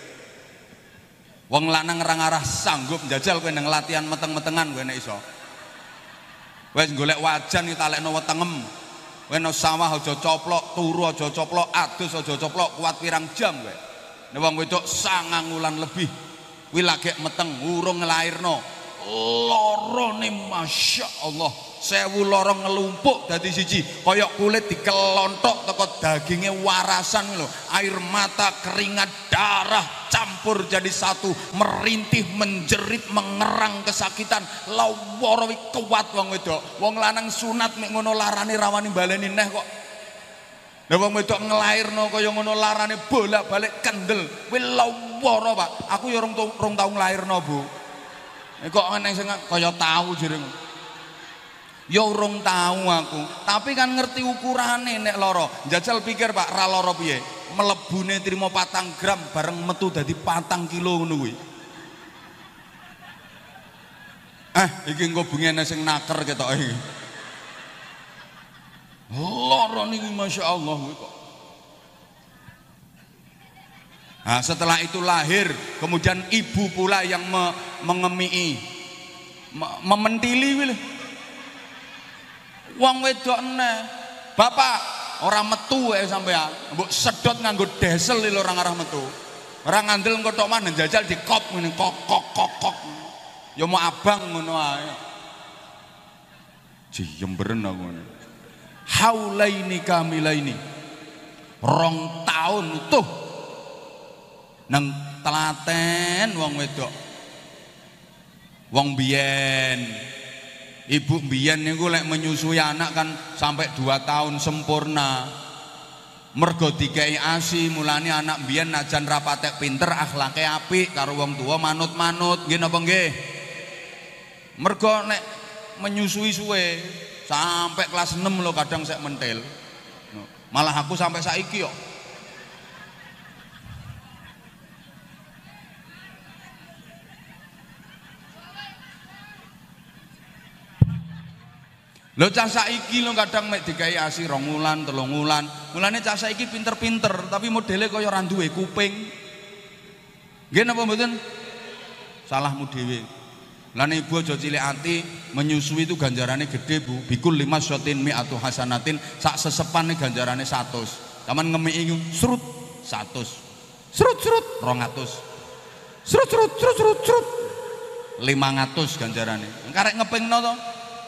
Speaker 1: Wong lanang ora ngarah sanggup jajal kowe nang latihan meteng-metengan kowe nek iso. Wis golek wajan iki talekno wetengem. Kowe nang sawah aja coplok, turu aja coplok, adus aja coplok, kuat pirang jam kowe. Nek wong wedok sangang wulan lebih kuwi lagi meteng urung nglairno. Lorone Masya Allah. Sewu lorong ngelumpuk dadi siji. Kaya kulit dikelontok teko dagingnya warasan lho. Air mata keringat darah campur jadi satu. Merintih menjerit mengerang kesakitan. Lawara kuat wong wedok. Wong lanang sunat mek ngono larane rawani baleni neh kok. Lah wong wedok nglairno kaya ngono larane bolak-balik kendel. Kuwi lawara, Pak. Aku ya rong rong tau Bu. Kok ana sing kaya tahu jering. Ya urung tahu aku, tapi kan ngerti ukurane nek loro. Jajal pikir Pak, ra loro piye? Melebune trimo patang gram bareng metu dadi patang kilo ngono kuwi. Eh, iki engko bengene sing naker ketok iki. Loro niki Masya Allah kok. Nah, setelah itu lahir, kemudian ibu pula yang me mengemii, me mementili wong wedok neh bapak orang metu ya sampean. Mbok sedot nganggo desel lho orang arah metu. Orang ngandel engko tok mana jajal di kop ngene kok kok kok kok. Ya mau abang ngono ae. Jemberen aku ngene. Haulaini kamilaini. Rong tahun utuh nang telaten wong wedok wong biyen Ibu mbiyen niku lek menyusui anak kan sampai dua tahun sempurna. Mergo dikei asi mulane anak mbiyen najan rapatek pinter akhlake apik karo wong tua manut-manut nggih napa nggih. Mergo nek menyusui suwe sampai kelas 6 lo kadang saya mentel. Malah aku sampai saiki kok Lho cah saiki lho kadang mek dikai asi rong wulan, telung wulan. Mulane cah saiki pinter-pinter, tapi modele kaya ora duwe kuping. Nggih napa mboten? Salahmu dhewe. Lan ibu aja cilik ati, menyusui itu ganjarannya gede Bu. Bikul lima syotin mi atau hasanatin, sak sesepan nih ganjarannya satu. Kaman ngemi itu serut satu. Serut serut rongatus. Serut serut serut serut serut lima ngatus ganjarannya. Karek ngeping to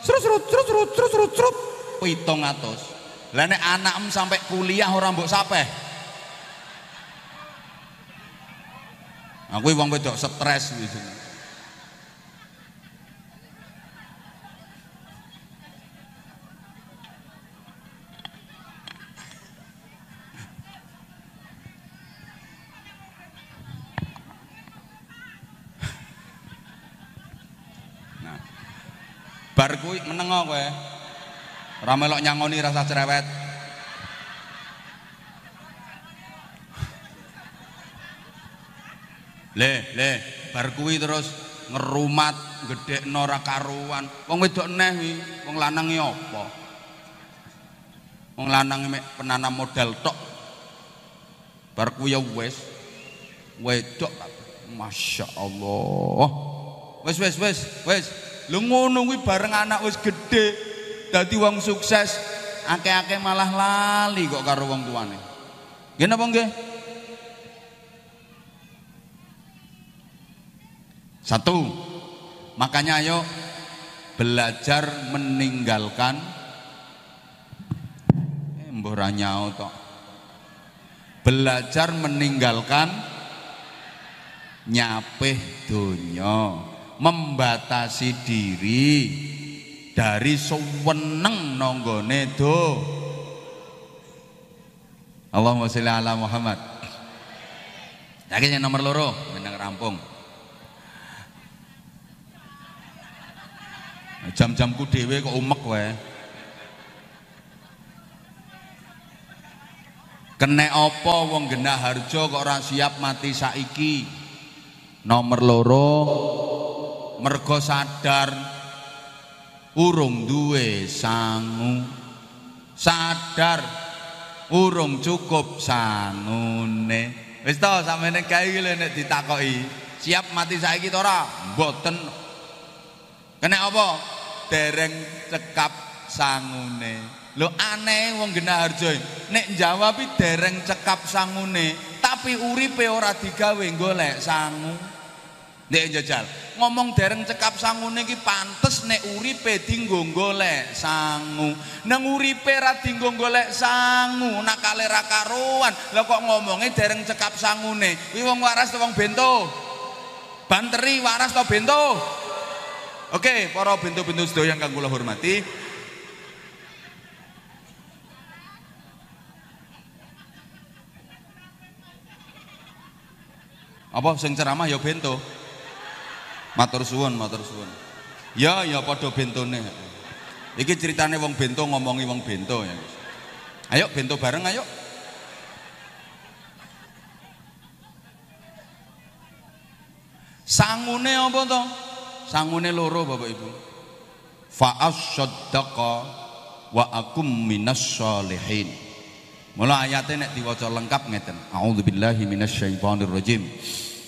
Speaker 1: Serut serut serut serut serut serut serut. Pitung atas. Lainnya anak sampai kuliah ora mbok sapeh. Aku wong wedok stres gitu. Bar kuwi menengo kowe. Ora melok nyangoni rasa cerewet. Le le bar kuwi terus ngerumat gede ora karuan. Wong wedok neh wi wong lanang iki apa? Wong lanang mek penanam modal tok. Bar kuwi ya wis wedok. Masya Allah. Wis wis wis wis Lu ngono kuwi bareng anak wis gede dadi wong sukses, akeh-akeh malah lali kok karo wong tuane. Nggih napa nggih? Satu, makanya ayo belajar meninggalkan eh, mbah tok. Belajar meninggalkan nyapeh donya membatasi diri dari seweneng nonggone do. Allahumma sholli ala Muhammad. Yakin yang nomor loro menang rampung. Jam-jamku dewe kok umek wae Kene apa wong genah harjo kok ora siap mati saiki? Nomor loro mergo sadar urung duwe sangu. Sadar urung cukup sangune. Wis to sampeyan kae iki nek ditakoki siap mati saiki to ora? Mboten. Kena apa? Dereng cekap sangune. Lho aneh wong genah harjo nek jawab dereng cekap sangune tapi uripe ora digawe golek sangu Nek jajal, ngomong dereng cekap sangune iki pantes nek uripe dinggo golek sangu. Nang uripe ra dinggo golek sangu, nak kale ra karuan. Lah kok ngomonge dereng cekap sangune. Kuwi wong waras to wong bento? Banteri waras to bento? Oke, para bento-bento sedaya yang kang kula hormati, apa sing ceramah ya bento Matur suwun, matur suwun. Ya, ya padha bentone. Iki ceritane wong bento ngomongi wong bento ya. Ayo bento bareng ayo. Sangune apa to? Sangune loro Bapak Ibu. Fa asyaddaqa wa akum minas sholihin. Mula ayatnya nek diwaca lengkap ngeten. A'udzubillahi minasyaitonir rajim.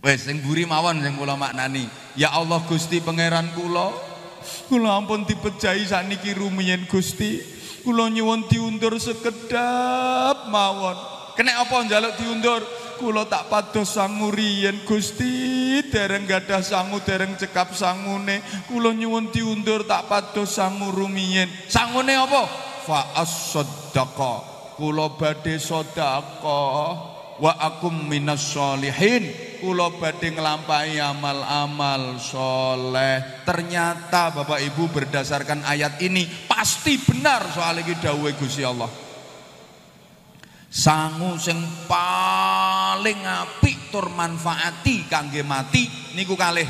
Speaker 1: Wes sing buri mawon sing kula maknani. Ya Allah Gusti pangeran kula. Kula ampun dipejahi sakniki rumiyin Gusti. Kula nyuwun diundur sekedap mawon. Kena apa njaluk diundur? Kula tak pados sangu riyen Gusti, dereng gadah sangu dereng cekap sangune. Kula nyuwun diundur tak pados sangu rumiyin. Sangune apa? Fa as-sadaqah. Kula badhe sedekah. wa akum minas solihin kula badhe nglampahi amal-amal soleh. Ternyata Bapak Ibu berdasarkan ayat ini pasti benar soal iki dawuhe Gusti Allah. Sangu sing paling apik tur manfaati kangge mati niku kalih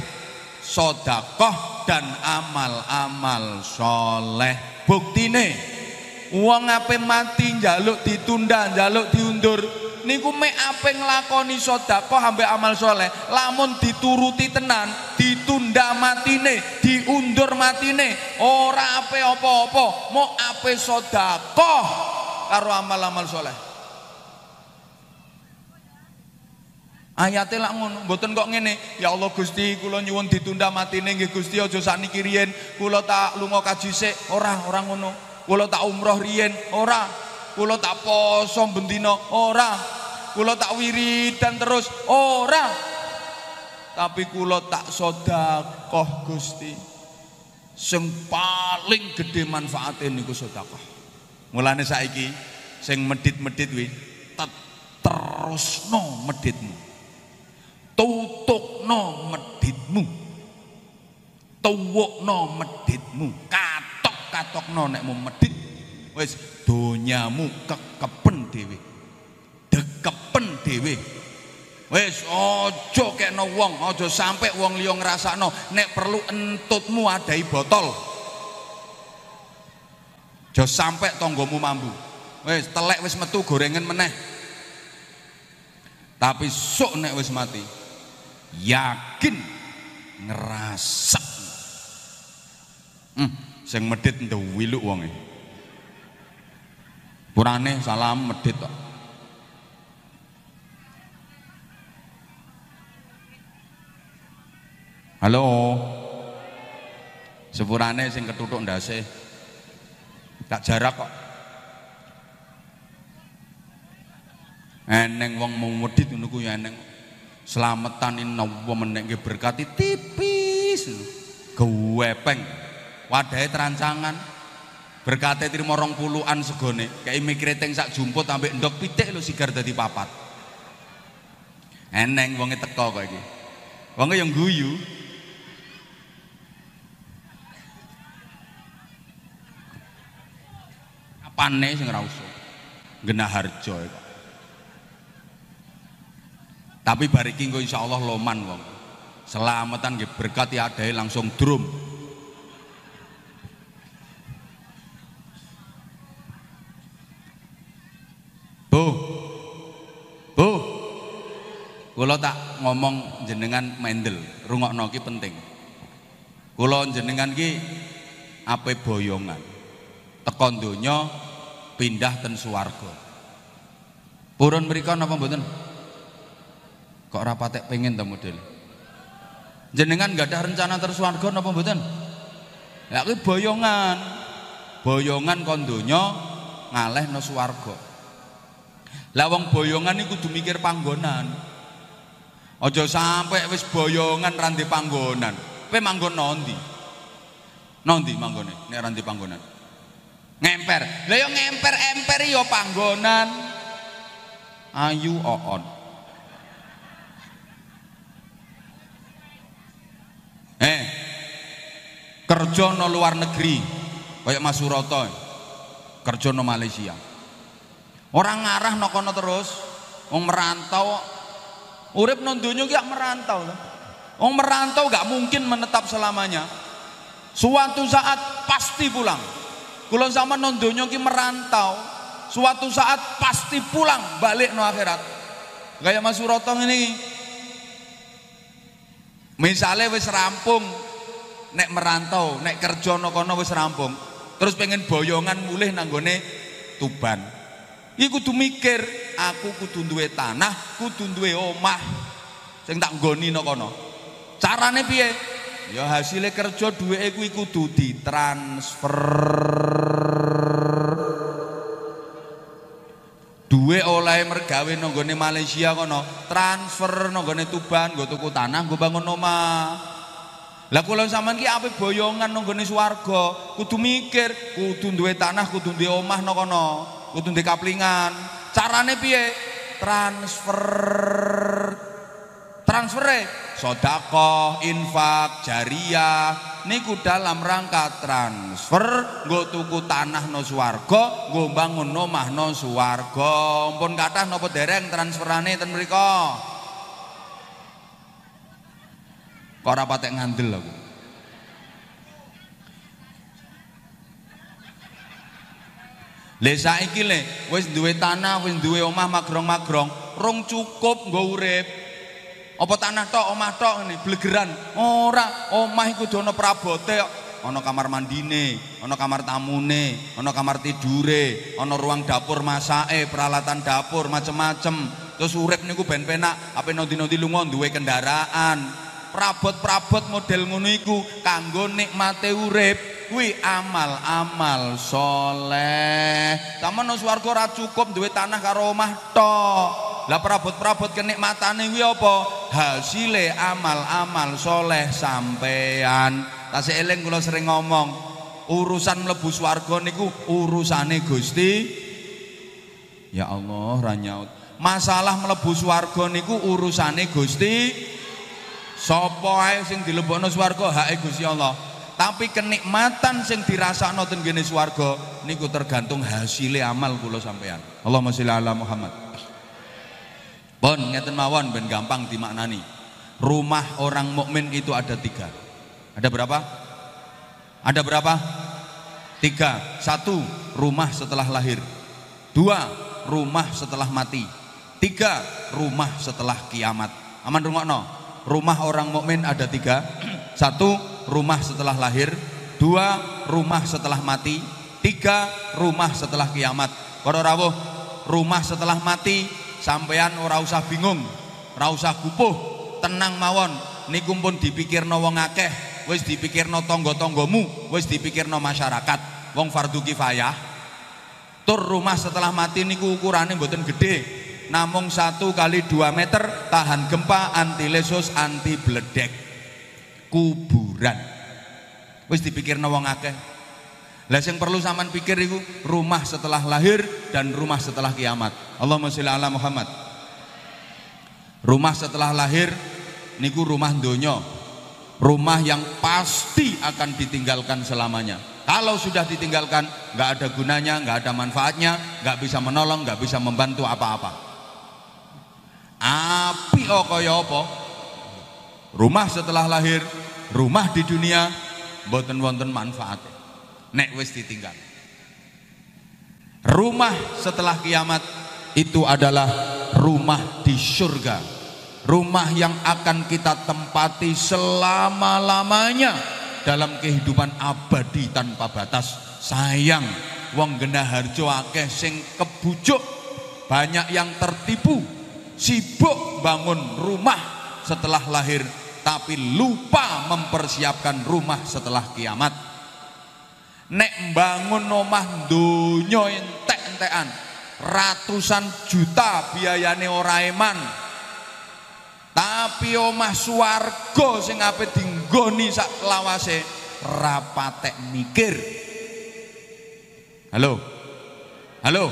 Speaker 1: sodakoh dan amal-amal soleh. Buktine uang ape mati njaluk ditunda njaluk diundur niku mek ape nglakoni sedekah ambek amal soleh lamun dituruti tenan ditunda matine diundur matine ora ape apa-apa mau ape sedekah karo amal-amal soleh Ayate lak ngono, mboten kok ngene. Ya Allah Gusti, kula nyuwun ditunda matine nggih Gusti aja sakniki riyen. Kula tak lunga kaji sik. Ora, ora ngono. Kula tak umroh riyen. Ora. Kula tak poso bendina. Ora. Kula tak wiridan terus. Ora. Tapi kula tak sedekah Gusti. Sing paling gede manfaate niku sedekah. Mulane saiki sing medit-medit kuwi terusno meditmu tutukno meditmu tuwukno meditmu katok-katokno nek mau medit wis donyamu kekepen dhewe dekepen dhewe. Wis aja kekno wong aja sampe wong liya ngrasakno nek perlu entutmu adai botol. Aja sampe tanggamu mambu. Wis telek wis metu gorengan meneh. Tapi sok nek wis mati yakin ngerasa hmm, sing medit ndewilu wonge. Purane salam medit kok Halo. Sepurane sing ketutuk ndase. Tak jarak kok. Eneng wong mau medit ngono ku ya eneng. Selamatan nawa menek berkati tipis. Gewepeng wadai terancangan. Berkati terima rong puluhan segone. Kayak mikir teng sak jumput sampai ndok pitik lo sigar dadi papat. Eneng wonge teko kok iki. Wonge yang guyu apane sing ora usah genah harjo kok tapi bariki engko insyaallah loman wong. Selamatan nggih berkat ya adae langsung drum. Bu. Bu. Kula tak ngomong jenengan mendel, rungokno ki penting. Kula jenengan ki ape boyongan. Tekon donya pindah ten swarga. Purun mriku napa mboten? Kok rapatek pengen ta model? Jenengan gak ada rencana terus warga napa mboten? Ya kuwi boyongan. Boyongan kon donya ngalehno swarga. Lah wong boyongan iku kudu mikir panggonan. Aja sampai wis boyongan ranti panggonan. Kowe manggon nondi? Nondi manggone nek ranti panggonan? Ngemper. Lah yo ngemper-emper yo panggonan. Ayu oon. Eh, kerja no luar negeri, kayak Mas Suroto, kerja no Malaysia. Orang ngarah no kono terus, wong merantau, urip no dunia gak merantau. Wong merantau gak mungkin menetap selamanya. Suatu saat pasti pulang. Kalau sama non dunia ki merantau, suatu saat pasti pulang balik no akhirat. Kayak Mas Suroto ini Misalnya wis rampung nek merantau, nek kerja no kono wis rampung, terus pengen boyongan mulih nanggone Tuban. Iku kudu mikir, aku kudu duwe tanah, kudu duwe omah sing tak nggoni no kono. Carane piye? Ya hasilnya kerja duwe kuwi kudu ditransfer oleh mergawe nonggone Malaysia kono transfer nonggone Tuban nggo tuku tanah nggo bangun omah. Lah kula sampean ki ape boyongan nonggone swarga kudu mikir kudu duwe tanah kudu duwe omah no kono kudu duwe kaplingan. Carane piye? Transfer transfere sodako, infak, jariah niku dalam rangka transfer nggo tuku tanah no swarga nggo bangun omah no swarga. Pun kathah napa dereng transferane ten mriku kok ora patek ngandel aku? Le saiki le wis duwe tanah, wis duwe omah magrong-magrong, rong cukup nggo urip. Apa tanah tok, omah tok ngene, blegeran. Ora, omah iku ana prabote. Ana kamar mandine, ana kamar tamune, ana kamar tidure, ana ruang dapur masake, peralatan dapur macem-macem. Terus urip niku ben penak, ape nondi-nondi lunga duwe kendaraan. Prabot-prabot model ngono iku kanggo nikmate urip. Kuwi amal-amal soleh. Taman nang swarga ora cukup duwe tanah karo omah tok. Lah perabot-perabot kenikmatane kuwi apa? Hasile amal-amal soleh sampean. Tasih eling kula sering ngomong, urusan mlebu swarga niku urusane Gusti. Ya Allah, ra nyaut. Masalah mlebu swarga niku urusane Gusti. Sapa ae sing dilebokno swarga hake Gusti Allah. Tapi kenikmatan sing dirasakno ten kene swarga niku tergantung hasile amal kula sampean. Allahumma sholli ala Muhammad. Bon, ngeten mawon ben gampang dimaknani. Rumah orang mukmin itu ada tiga. Ada berapa? Ada berapa? Tiga. Satu, rumah setelah lahir. Dua, rumah setelah mati. Tiga, rumah setelah kiamat. Aman rungokno. Rumah orang mukmin ada tiga. Satu, rumah setelah lahir. Dua, rumah setelah mati. Tiga, rumah setelah kiamat. Para rawuh, rumah setelah mati sampean ora usah bingung, ora usah gupuh, tenang mawon. Niku pun dipikirno wong akeh, wis dipikirno tangga-tanggamu, wis dipikirno masyarakat. Wong fardu kifayah. Tur rumah setelah mati niku ukurane mboten gede. Namung satu kali dua meter tahan gempa anti lesus anti bledek kuburan wis dipikirno wong akeh lah yang perlu zaman pikir itu rumah setelah lahir dan rumah setelah kiamat. Allahumma sholli ala Muhammad. Rumah setelah lahir niku rumah donya. Rumah yang pasti akan ditinggalkan selamanya. Kalau sudah ditinggalkan, nggak ada gunanya, nggak ada manfaatnya, nggak bisa menolong, nggak bisa membantu apa-apa. Api oh kaya apa? Rumah setelah lahir, rumah di dunia, boten wonten manfaatnya nek wis ditinggal. Rumah setelah kiamat itu adalah rumah di surga. Rumah yang akan kita tempati selama-lamanya dalam kehidupan abadi tanpa batas. Sayang wong genah harjo akeh sing kebujuk, banyak yang tertipu, sibuk bangun rumah setelah lahir tapi lupa mempersiapkan rumah setelah kiamat. Nek bangun omah donya entek-entekan ratusan juta biayane ora eman. Tapi omah swarga sing ape dinggoni sak lawase rapatek mikir. Halo? Halo?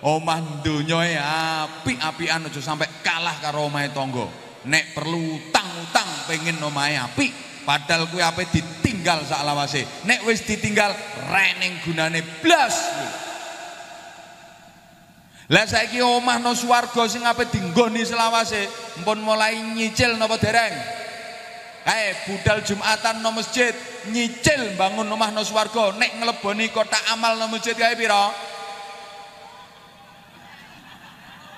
Speaker 1: Omah donya e apik-apikan aja sampai kalah karo omahe tangga nek perlu utang-utang pengen omahe apik Padahal kuwi ape ditinggal sak lawase. Nek wis ditinggal rening gunane blas. Lah saiki omah no swarga sing ape dinggoni selawase, mpun mulai nyicil napa dereng? Kae budal Jumatan no masjid, nyicil bangun omah no swarga, nek ngleboni kotak amal no masjid kae pira?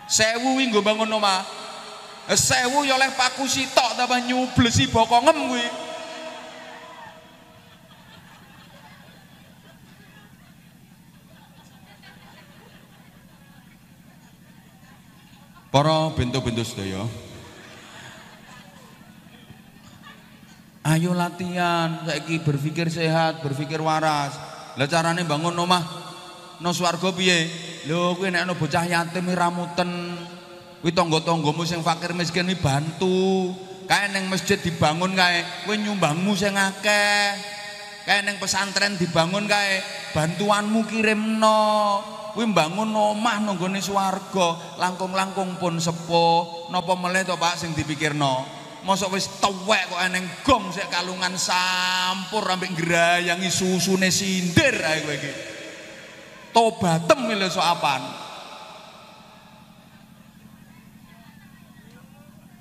Speaker 1: Sewu nggo bangun omah. Sewu ya oleh paku sitok tambah nyublesi bokongem kuwi. Para bentuk-bentuk sedaya. Ayo latihan, saiki berpikir sehat, berpikir waras. Lah carane bangun omah no swarga piye? Lho kuwi nek ana bocah yatim ramuten, kuwi tangga-tanggamu sing fakir miskin iki bantu. Kae ning masjid dibangun kae, kowe nyumbangmu sing akeh. kae ning pesantren dibangun kae bantuanmu kirimno. Kuwi mbangun omah nang gone swarga. Langkung-langkung pun sepuh. Napa meleh to Pak sing dipikirno? Mosok wis tuwek kok eneng gong sik kalungan sampur ambek ngrayangi susune sindir ae kowe iki. Tobatem lho sok apaan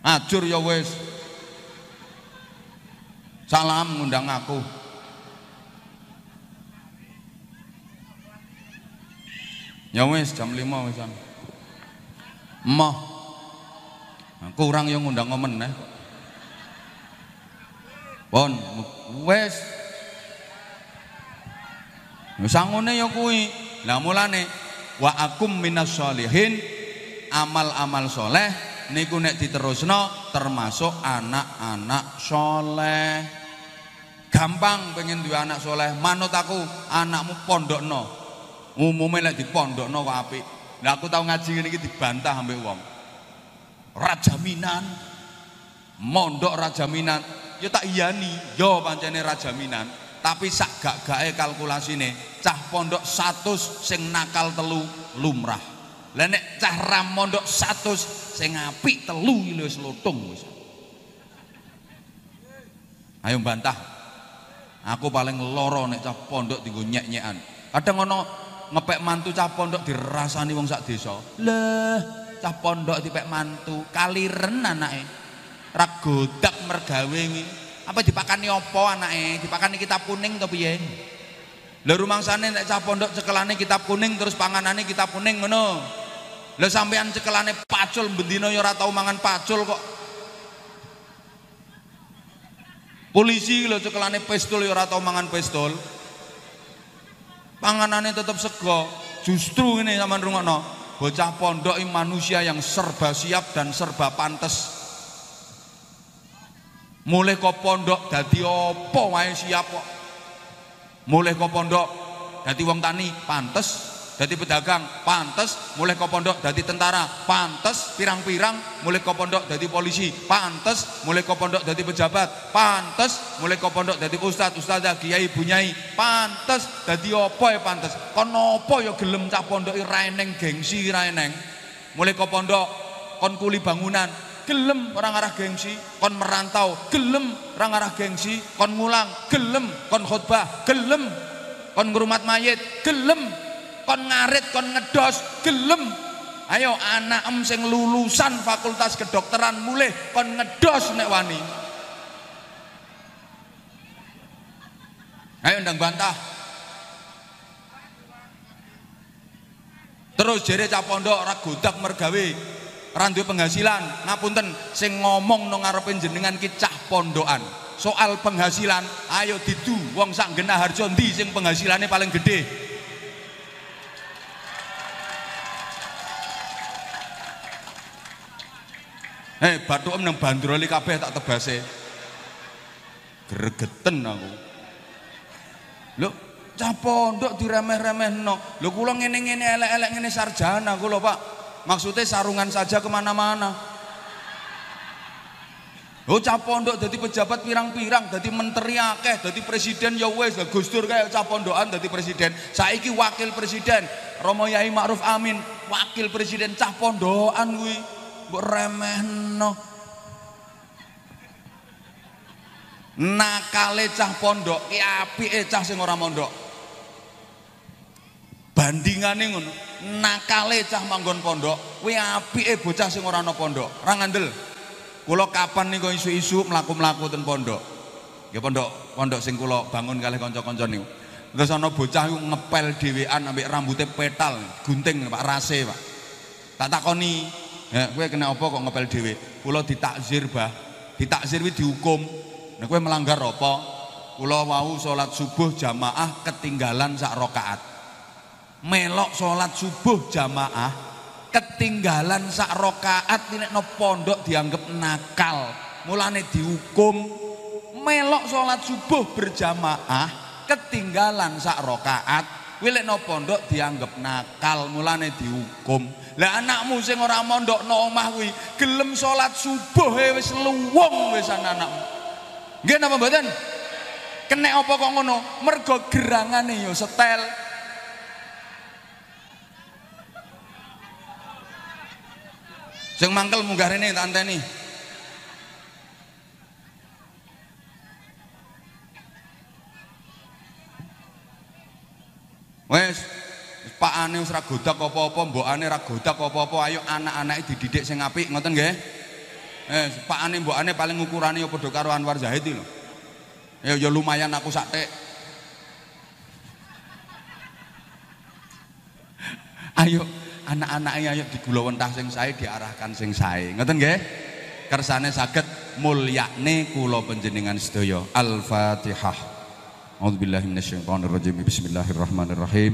Speaker 1: ajur ya wis salam ngundang aku Ya wis jam 5 wis. Emoh. Kurang yang ngundang ngomen eh. Pon. Wis sangune ya kuwi. Lah mulane wa akum minas sholihin amal-amal soleh niku nek diterusno termasuk anak-anak soleh. Gampang pengen duwe anak soleh. Manut aku anakmu pondokno. Umumnya lek di pondokno kok apik. Lah aku tau ngaji iki dibantah ambek wong. Rajaminan mondok rajaminan ya tak iyani yo pancene rajaminan tapi sak gak gae kalkulasine cah pondok 100 sing nakal telu lumrah lah nek cah ram mondok 100 sing apik telu wis lutung wis ayo bantah aku paling loro nek cah pondok dienggo nyek-nyekan kadang ono ngepek mantu cah pondok dirasani wong sak desa. Leh, cah pondok dipek mantu, kaliren anake. Ra godak mergawe. Apa dipakani apa anake? Dipakani kitab kuning to piye? Lah rumangsane nek cah pondok cekelane kitab kuning terus panganane kitab kuning ngono. Lah sampean cekelane pacul bendina ya ora mangan pacul kok. Polisi lho cekelane pistol ya ora tau mangan pistol. Panganannya tetap sego justru ini sama rungokno bocah pondok ini manusia yang serba siap dan serba pantas mulai kok pondok dadi opo wae siap kok. Mulai kok pondok dadi wong tani pantas Dadi pedagang pantes, mulai ke pondok dadi tentara. Pantes, pirang-pirang mulai ke pondok dadi polisi. Pantes, mulai ke pondok dadi pejabat. Pantes, mulai ke pondok dadi ustad, ustazah, kiai, bunyai. Pantes, dadi apa ya pantes. Kon apa ya gelem cah pondok raeneng gengsi raeneng. Mulai ke pondok kon kuli bangunan. Gelem orang arah gengsi kon merantau. Gelem orang arah gengsi kon ngulang. Gelem kon khutbah. Gelem kon ngurumat mayit. Gelem kon ngarit kon ngedos gelem. Ayo anak em sing lulusan fakultas kedokteran mulai kon ngedos nek wani. Ayo ndang bantah. Terus jere cah pondok ora godak mergawe. Ora penghasilan. Ngapunten sing ngomong nang ngarepe jenengan ki cah pondokan. Soal penghasilan ayo didu. Wong sak genah harjo ndi sing penghasilannya paling gede Eh, em nang bandroli kabeh tak tebase. Gregeten aku. Lho, cah pondok diremeh-remehno. Lho kula ngene-ngene elek-elek ngene sarjana kula, Pak. Maksudnya sarungan saja ke mana-mana. Oh cah pondok jadi pejabat pirang-pirang, jadi menteri akeh, jadi presiden ya wes, Gus Dur kayak cah jadi presiden. Saiki wakil presiden, Romo Yai Ma'ruf Amin, wakil presiden cah pondokan mbok remehno. Nakale cah pondok ki apike cah sing ora mondok. Bandingane ngono nakale cah manggon pondok kuwi apike bocah sing ora ana pondok. Ora ngandel. Kula kapan niku isu-isu mlaku-mlaku ten pondok? Nggih pondok pondok sing kula bangun kalih kanca-kanca niku. Terus ana bocah ngepel dhewean ambek rambutnya petal gunting Pak rase Pak. Tak takoni Ya, kowe kena apa kok ngepel dhewe? Kula ditakzir, Bah. Ditakzir kuwi dihukum. Nek kowe melanggar apa? Kula wau salat subuh jamaah ketinggalan sak rakaat. Melok salat subuh jamaah ketinggalan sak rakaat nek no pondok dianggap nakal. Mulane dihukum melok salat subuh berjamaah ketinggalan sak rakaat. Kuwi no pondok dianggap nakal, mulane dihukum. Lah anakmu sing ora mondokno omah kuwi gelem salat subuh e wis luwung wis anakmu. Nggih napa mboten? Kenek apa kok ngono? Mergo gerangane yo setel. Sing mangkel munggah rene tak anteni. Wes, pakane wis ra godak apa-apa, mbokane ra godak apa-apa, ayo anak-anake dididik sing apik, ngoten nggih? Eh, pakane mbokane paling ukurane ya padha karo Anwar Zahid lho. Ya ya lumayan aku saktek. Ayo anak-anaknya ayo digula wentah sing sae diarahkan sing sae. Ngoten nggih? Kersane saged mulyakne kula panjenengan sedaya. Al-Fatihah. A'udzubillahi minasyaitonirrajim. Bismillahirrahmanirrahim.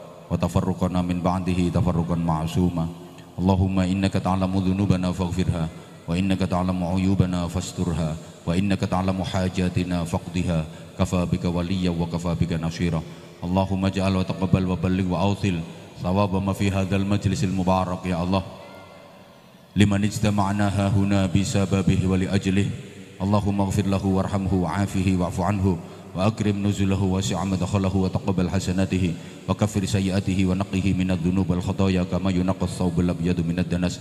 Speaker 1: وتفرقنا من بعده تفرقا معصوما. اللهم إنك تعلم ذنوبنا فاغفرها وإنك تعلم عيوبنا فاسترها وإنك تعلم حاجاتنا فاقضها. كفى بك وليا وكفى بك نصيرا. اللهم اجعل وتقبل وبلغ وأوصل ثواب ما في هذا المجلس المبارك يا الله. لمن اجتمعنا ها هنا بسببه ولأجله. اللهم اغفر له وارحمه وعافه واعف عنه. وأكرم نزله واسع مدخله وتقبل حسناته وكفر سيئاته ونقه من الذنوب والخطايا كما ينقى الثوب الأبيض من الدنس.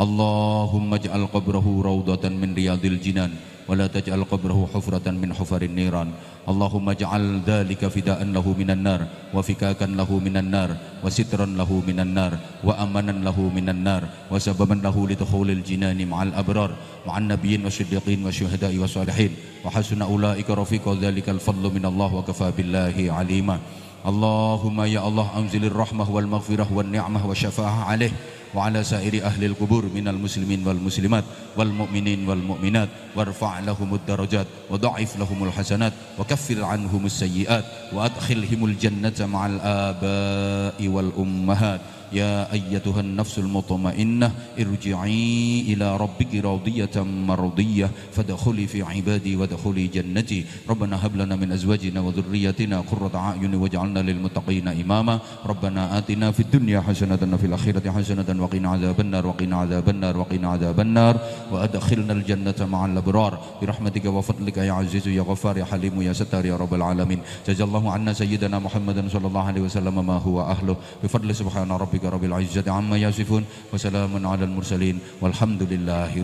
Speaker 1: اللهم اجعل قبره روضة من رياض الجنان. ولا تجعل قبره حفرة من حفر النيران. اللهم اجعل ذلك فداء له من النار وفكاكا له من النار وسترا له من النار وأمنا له من النار وسببا له لدخول الجنان مع الأبرار مع النبيين والصديقين والشهداء والصالحين. وحسن أولئك رفيق ذلك الفضل من الله وكفى بالله عليما. اللهم يا الله أنزل الرحمة والمغفرة والنعمة والشفاعة عليه. وعلى سائر أهل القبور من المسلمين والمسلمات والمؤمنين والمؤمنات وارفع لهم الدرجات وضعف لهم الحسنات وكفر عنهم السيئات وأدخلهم الجنة مع الآباء والأمهات. يا أيتها النفس المطمئنة ارجعي إلى ربك راضية مرضية فادخلي في عبادي وادخلي جنتي. ربنا هب لنا من أزواجنا وذريتنا قرة أعين واجعلنا للمتقين إماما. ربنا آتنا في الدنيا حسنة وفي الآخرة حسنة وقنا عذاب النار وقنا عذاب النار وقنا عذاب النار. وأدخلنا الجنة مع الأبرار. برحمتك وفضلك يا عزيز يا غفار يا حليم يا ستار يا رب العالمين. جزا الله عنا سيدنا محمد صلى الله عليه وسلم ما هو أهله. بفضل سبحان ربك رب العزة عما يصفون وسلام على المرسلين والحمد لله رب